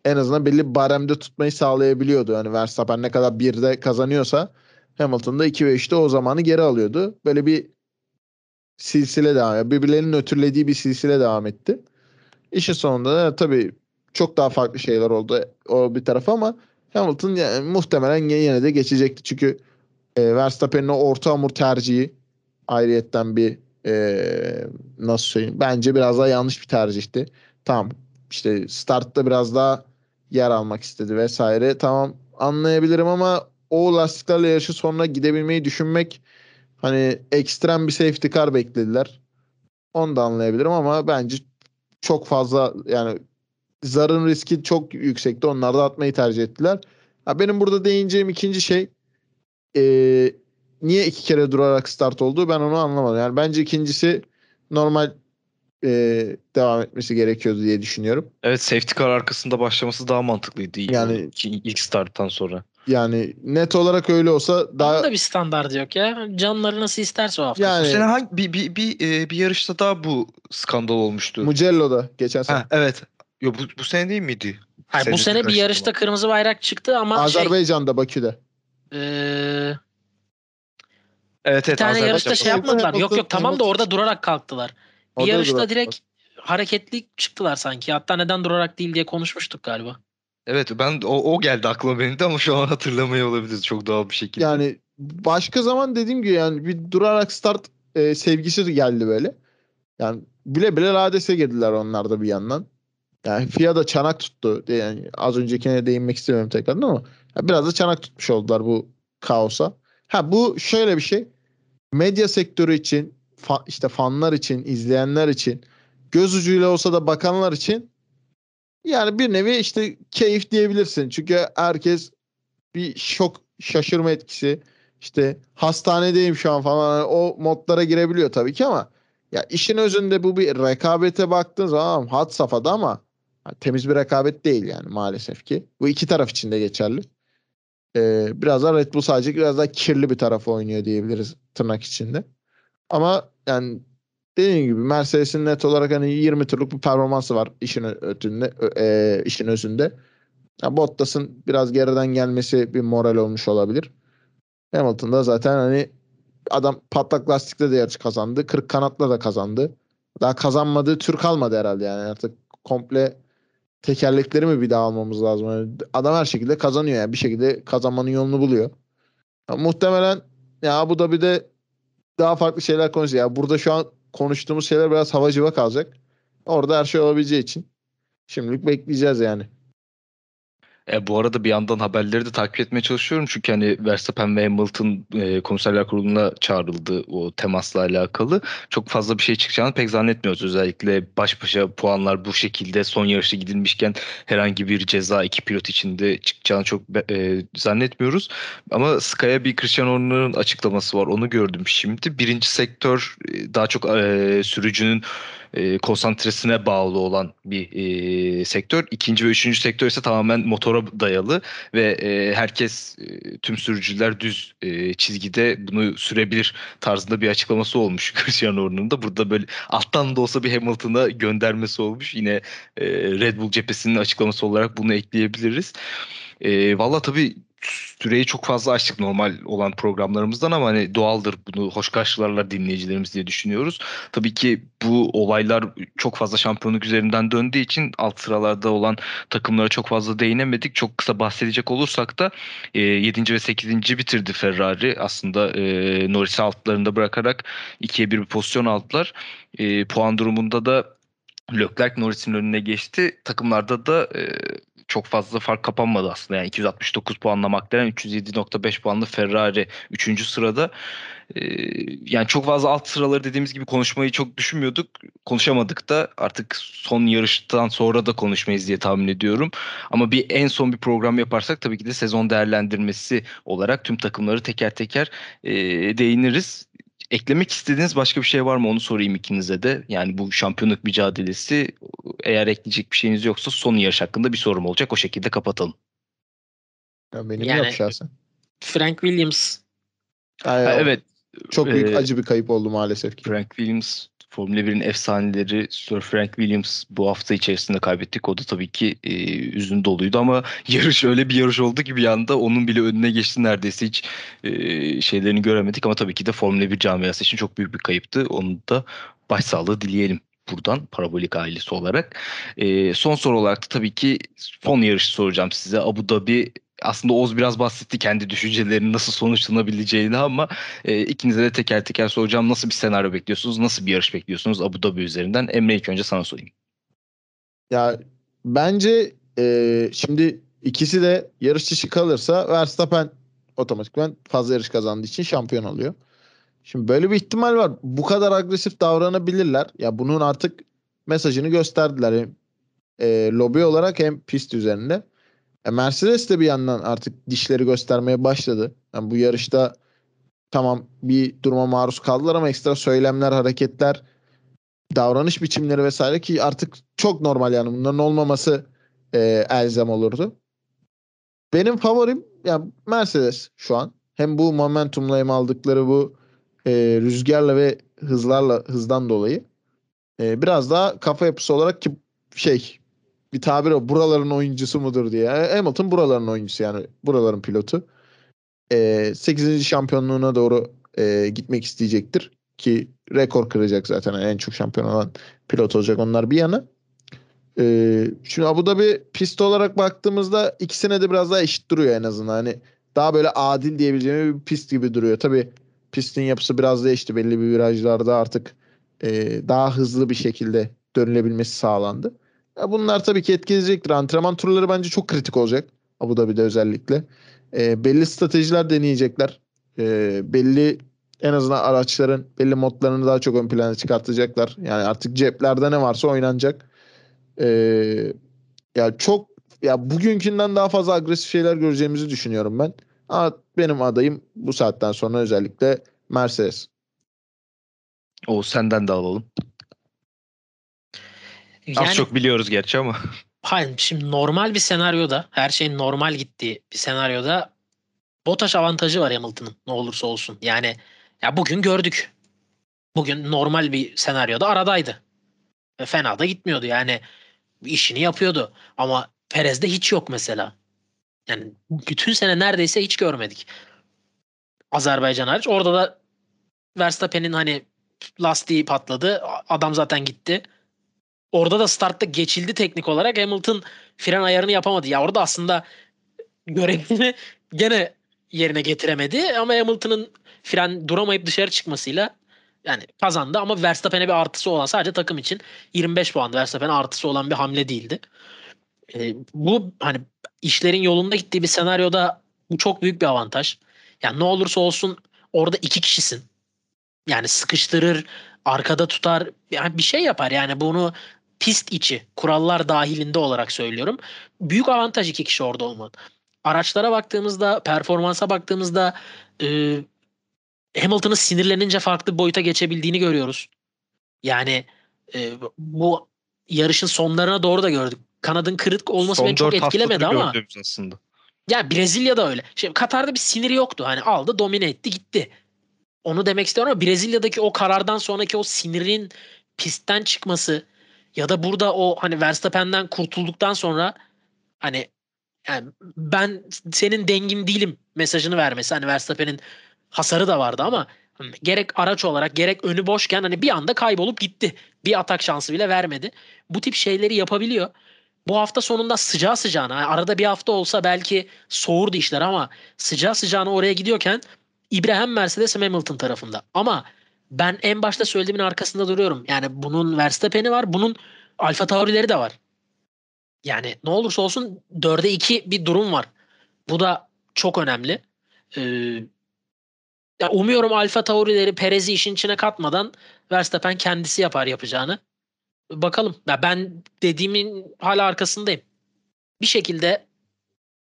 en azından belli baremde tutmayı sağlayabiliyordu. Yani Verstappen ne kadar birde kazanıyorsa Hamilton da 2 ve 3'te o zamanı geri alıyordu. Böyle bir silsile devam. Birbirlerinin nötrlediği bir silsile devam etti. İşin sonunda da tabii çok daha farklı şeyler oldu o bir taraf ama Hamilton yani muhtemelen yine de geçecekti. Çünkü e, Verstappen'in o orta hamur tercihi ayrıyetten bir e, nasıl söyleyeyim bence biraz daha yanlış bir tercihti. Tamam işte startta biraz daha yer almak istedi vesaire. Tamam anlayabilirim ama o lastiklerle yarışı sonuna gidebilmeyi düşünmek hani ekstrem bir safety car beklediler. Onu da anlayabilirim ama bence çok fazla yani zarın riski çok yüksekti. Onlar da atmayı tercih ettiler. Ha, benim burada değineceğim ikinci şey eee, niye iki kere durarak start oldu ben onu anlamadım. Yani bence ikincisi normal eee, devam etmesi gerekiyordu diye düşünüyorum.
Evet safety car arkasında başlaması daha mantıklıydı.
Yani-
Yani ilk starttan sonra.
Yani net olarak öyle olsa daha
Onun da bir standardı yok ya. Canları nasıl isterse o hafta.
Yani-
Bu sene hangi bir bir bir, e, bir yarışta daha bu skandal olmuştu.
Mugello'da geçen sene.
Ha, evet. Yo bu bu sene değil miydi?
Hayır, bu sene bir yarışta kırmızı bayrak çıktı ama şey,
Azerbaycan'da Bakü'de.
eee,
Evet
bir
evet.
tane
Azerbaycan
yarışta şey yapmadılar. Yok yok tamam da orada durarak kalktılar. Bir
Orada
yarışta
durak-
direkt hareketli çıktılar sanki. Hatta neden durarak değil diye konuşmuştuk galiba.
Evet ben o, o geldi aklıma benim de ama şu an hatırlamıyor olabiliriz çok doğal bir şekilde.
Yani başka zaman dediğim gibi yani bir durarak start e, sevgisi geldi böyle. Yani bile bile Rades'e girdiler onlar da bir yandan. Yani FIA da çanak tuttu. Yani az öncekine değinmek istemiyorum tekrardan ama biraz da çanak tutmuş oldular bu kaosa. Ha bu şöyle bir şey. Medya sektörü için, fa- işte fanlar için, izleyenler için, göz ucuyla olsa da bakanlar için yani bir nevi işte keyif diyebilirsin. Çünkü herkes bir şok, şaşırma etkisi, işte hastanedeyim şu an falan hani o modlara girebiliyor tabii ki ama ya işin özünde bu bir rekabete baktığın zaman had safhada ama temiz bir rekabet değil yani maalesef ki. Bu iki taraf için de geçerli. Ee, biraz da Red Bull sadece biraz daha kirli bir tarafı oynuyor diyebiliriz tırnak içinde. Ama yani dediğim gibi Mercedes'in net olarak hani 20 turluk bir performansı var işin ötünde, e, işin özünde. Yani Bottas'ın biraz geriden gelmesi bir moral olmuş olabilir. Hamilton'da zaten hani adam patlak lastikte de yarış kazandı. Kırık kanatla da kazandı. Daha kazanmadığı tür kalmadı herhalde yani. Artık komple tekerlekleri mi bir daha almamız lazım? Yani adam her şekilde kazanıyor yani. Bir şekilde kazanmanın yolunu buluyor. Ya muhtemelen ya bu da bir de daha farklı şeyler konuşuyor. Ya burada şu an konuştuğumuz şeyler biraz havacıva kalacak. Orada her şey olabileceği için şimdilik bekleyeceğiz yani.
E, bu arada bir yandan haberleri de takip etmeye çalışıyorum. Çünkü hani Verstappen ve Hamilton e, komiserler kuruluna çağrıldı o temasla alakalı. Çok fazla bir şey çıkacağını pek zannetmiyoruz. Özellikle baş başa puanlar bu şekilde son yarışı gidilmişken herhangi bir ceza iki pilot içinde çıkacağını çok e, zannetmiyoruz. Ama Sky'a bir Christian Horner'ın açıklaması var. Onu gördüm şimdi. Birinci sektör e, daha çok e, sürücünün e, konsantresine bağlı olan bir e, sektör. İkinci ve üçüncü sektör ise tamamen motora dayalı ve e, herkes e, tüm sürücüler düz e, çizgide bunu sürebilir tarzında bir açıklaması olmuş Christian Horner'ın da. Burada böyle alttan da olsa bir Hamilton'a göndermesi olmuş. Yine e, Red Bull cephesinin açıklaması olarak bunu ekleyebiliriz. E, Valla tabii süreyi çok fazla açtık normal olan programlarımızdan ama hani doğaldır bunu hoş karşılarlar dinleyicilerimiz diye düşünüyoruz. Tabii ki bu olaylar çok fazla şampiyonluk üzerinden döndüğü için alt sıralarda olan takımlara çok fazla değinemedik. Çok kısa bahsedecek olursak da e, 7. ve 8. bitirdi Ferrari. Aslında e, Norris'i altlarında bırakarak 2'ye 1 bir pozisyon aldılar. E, puan durumunda da Leclerc Norris'in önüne geçti. Takımlarda da e, çok fazla fark kapanmadı aslında. Yani 269 puanla McLaren, 307.5 puanla Ferrari 3. sırada. Ee, yani çok fazla alt sıraları dediğimiz gibi konuşmayı çok düşünmüyorduk. Konuşamadık da artık son yarıştan sonra da konuşmayız diye tahmin ediyorum. Ama bir en son bir program yaparsak tabii ki de sezon değerlendirmesi olarak tüm takımları teker teker e, değiniriz eklemek istediğiniz başka bir şey var mı onu sorayım ikinize de. Yani bu şampiyonluk mücadelesi eğer ekleyecek bir şeyiniz yoksa son yarış hakkında bir sorum olacak. O şekilde kapatalım.
Ya benim yani, yok şahsen.
Frank Williams.
Ha, evet.
Çok büyük ee, acı bir kayıp oldu maalesef ki.
Frank Williams Formula 1'in efsaneleri Sir Frank Williams bu hafta içerisinde kaybettik. O da tabii ki e, üzün doluydu ama yarış öyle bir yarış oldu ki bir anda onun bile önüne geçti neredeyse hiç e, şeylerini göremedik ama tabii ki de Formula 1 camiası için çok büyük bir kayıptı. Onu da başsağlığı dileyelim buradan parabolik ailesi olarak. E, son soru olarak da tabii ki son yarışı soracağım size. Abu Dhabi aslında Oğuz biraz bahsetti kendi düşüncelerinin nasıl sonuçlanabileceğini ama e, ikinize de teker teker soracağım. Nasıl bir senaryo bekliyorsunuz? Nasıl bir yarış bekliyorsunuz Abu Dhabi üzerinden? Emre ilk önce sana sorayım.
Ya bence e, şimdi ikisi de yarış dışı kalırsa Verstappen otomatikman fazla yarış kazandığı için şampiyon oluyor. Şimdi böyle bir ihtimal var. Bu kadar agresif davranabilirler. Ya bunun artık mesajını gösterdiler. Hem e, lobi olarak hem pist üzerinde. E, Mercedes de bir yandan artık dişleri göstermeye başladı. Yani bu yarışta tamam bir duruma maruz kaldılar ama ekstra söylemler, hareketler, davranış biçimleri vesaire ki artık çok normal yani bunların olmaması e, elzem olurdu. Benim favorim yani Mercedes şu an. Hem bu momentumla hem aldıkları bu e, rüzgarla ve hızlarla hızdan dolayı e, biraz daha kafa yapısı olarak ki şey bir tabir o buraların oyuncusu mudur diye. Hamilton buraların oyuncusu yani buraların pilotu. E, 8. şampiyonluğuna doğru e, gitmek isteyecektir ki rekor kıracak zaten en çok şampiyon olan pilot olacak onlar bir yana. E, şimdi Abu Dhabi pist olarak baktığımızda ikisine de biraz daha eşit duruyor en azından. Hani daha böyle adil diyebileceğim bir pist gibi duruyor. Tabii pistin yapısı biraz değişti. Belli bir virajlarda artık e, daha hızlı bir şekilde dönülebilmesi sağlandı. Ya bunlar tabii ki etkileyecektir. Antrenman turları bence çok kritik olacak. Abu Dhabi'de özellikle. E, belli stratejiler deneyecekler. E, belli en azından araçların belli modlarını daha çok ön plana çıkartacaklar. Yani artık ceplerde ne varsa oynanacak. E, ya çok ya bugünkünden daha fazla agresif şeyler göreceğimizi düşünüyorum ben. Ama benim adayım bu saatten sonra özellikle Mercedes.
O senden de alalım. Yani, Az çok biliyoruz gerçi ama.
Hayır şimdi normal bir senaryoda her şeyin normal gittiği bir senaryoda BOTAŞ avantajı var Hamilton'ın ne olursa olsun. Yani ya bugün gördük. Bugün normal bir senaryoda aradaydı. Ve fena da gitmiyordu yani işini yapıyordu. Ama Perez'de hiç yok mesela. Yani bütün sene neredeyse hiç görmedik. Azerbaycan hariç. Orada da Verstappen'in hani lastiği patladı. Adam zaten gitti. Orada da startta geçildi teknik olarak. Hamilton fren ayarını yapamadı. Ya orada aslında görevini gene yerine getiremedi. Ama Hamilton'ın fren duramayıp dışarı çıkmasıyla yani kazandı ama Verstappen'e bir artısı olan sadece takım için 25 puan Verstappen'e artısı olan bir hamle değildi. Ee, bu hani işlerin yolunda gittiği bir senaryoda bu çok büyük bir avantaj. Yani ne olursa olsun orada iki kişisin. Yani sıkıştırır, arkada tutar, yani bir şey yapar. Yani bunu pist içi, kurallar dahilinde olarak söylüyorum. Büyük avantaj iki kişi orada olman. Araçlara baktığımızda, performansa baktığımızda e, Hamilton'ın sinirlenince farklı bir boyuta geçebildiğini görüyoruz. Yani e, bu yarışın sonlarına doğru da gördük. Kanadın kırık olması
Son
beni çok etkilemedi ama
aslında.
ya Brezilya'da öyle. Şimdi Katar'da bir siniri yoktu. Hani aldı, domine etti, gitti. Onu demek istiyorum ama Brezilya'daki o karardan sonraki o sinirin pistten çıkması ya da burada o hani Verstappen'den kurtulduktan sonra hani yani ben senin dengin değilim mesajını vermesi. Hani Verstappen'in hasarı da vardı ama hani gerek araç olarak gerek önü boşken hani bir anda kaybolup gitti. Bir atak şansı bile vermedi. Bu tip şeyleri yapabiliyor. Bu hafta sonunda sıcağı sıcağına yani arada bir hafta olsa belki soğurdu işler ama sıcağı sıcağına oraya gidiyorken İbre hem Mercedes Hamilton tarafında. Ama ben en başta söylediğimin arkasında duruyorum. Yani bunun Verstappen'i var, bunun Alfa Tauri'leri de var. Yani ne olursa olsun 4'e 2 bir durum var. Bu da çok önemli. Ee, ya umuyorum Alfa Tauri'leri Perez'i işin içine katmadan Verstappen kendisi yapar yapacağını. Bakalım. Ya ben dediğimin hala arkasındayım. Bir şekilde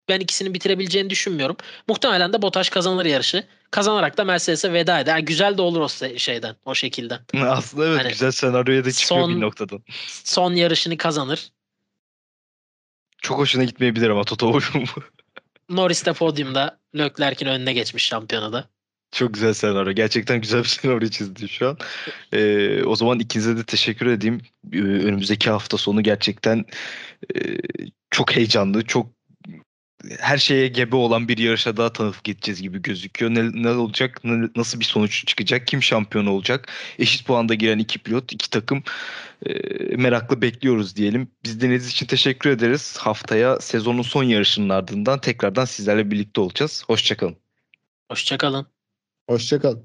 ben ikisini bitirebileceğini düşünmüyorum. Muhtemelen de Bottas kazanır yarışı. Kazanarak da Mercedes'e veda eder. Yani güzel de olur o şeyden, o şekilden.
Aslında evet
Hani
güzel senaryoya da çıkıyor
son-
bir noktadan.
Son yarışını kazanır.
Çok hoşuna gitmeyebilir ama Toto Wolff'un bu.
Norris de podyumda Leclerc'in önüne geçmiş şampiyonada.
Çok güzel senaryo. Gerçekten güzel bir senaryo çizdi şu an. Ee, o zaman ikinize de teşekkür edeyim. Ee, önümüzdeki hafta sonu gerçekten e, çok heyecanlı, çok her şeye gebe olan bir yarışa daha tanık geçeceğiz gibi gözüküyor. Ne, ne olacak, ne- nasıl bir sonuç çıkacak, kim şampiyon olacak? Eşit puanda giren iki pilot, iki takım e, meraklı bekliyoruz diyelim. Biz dinlediğiniz için teşekkür ederiz. Haftaya sezonun son yarışının ardından tekrardan sizlerle birlikte olacağız. Hoşçakalın.
Hoşçakalın.
Hoşçakal.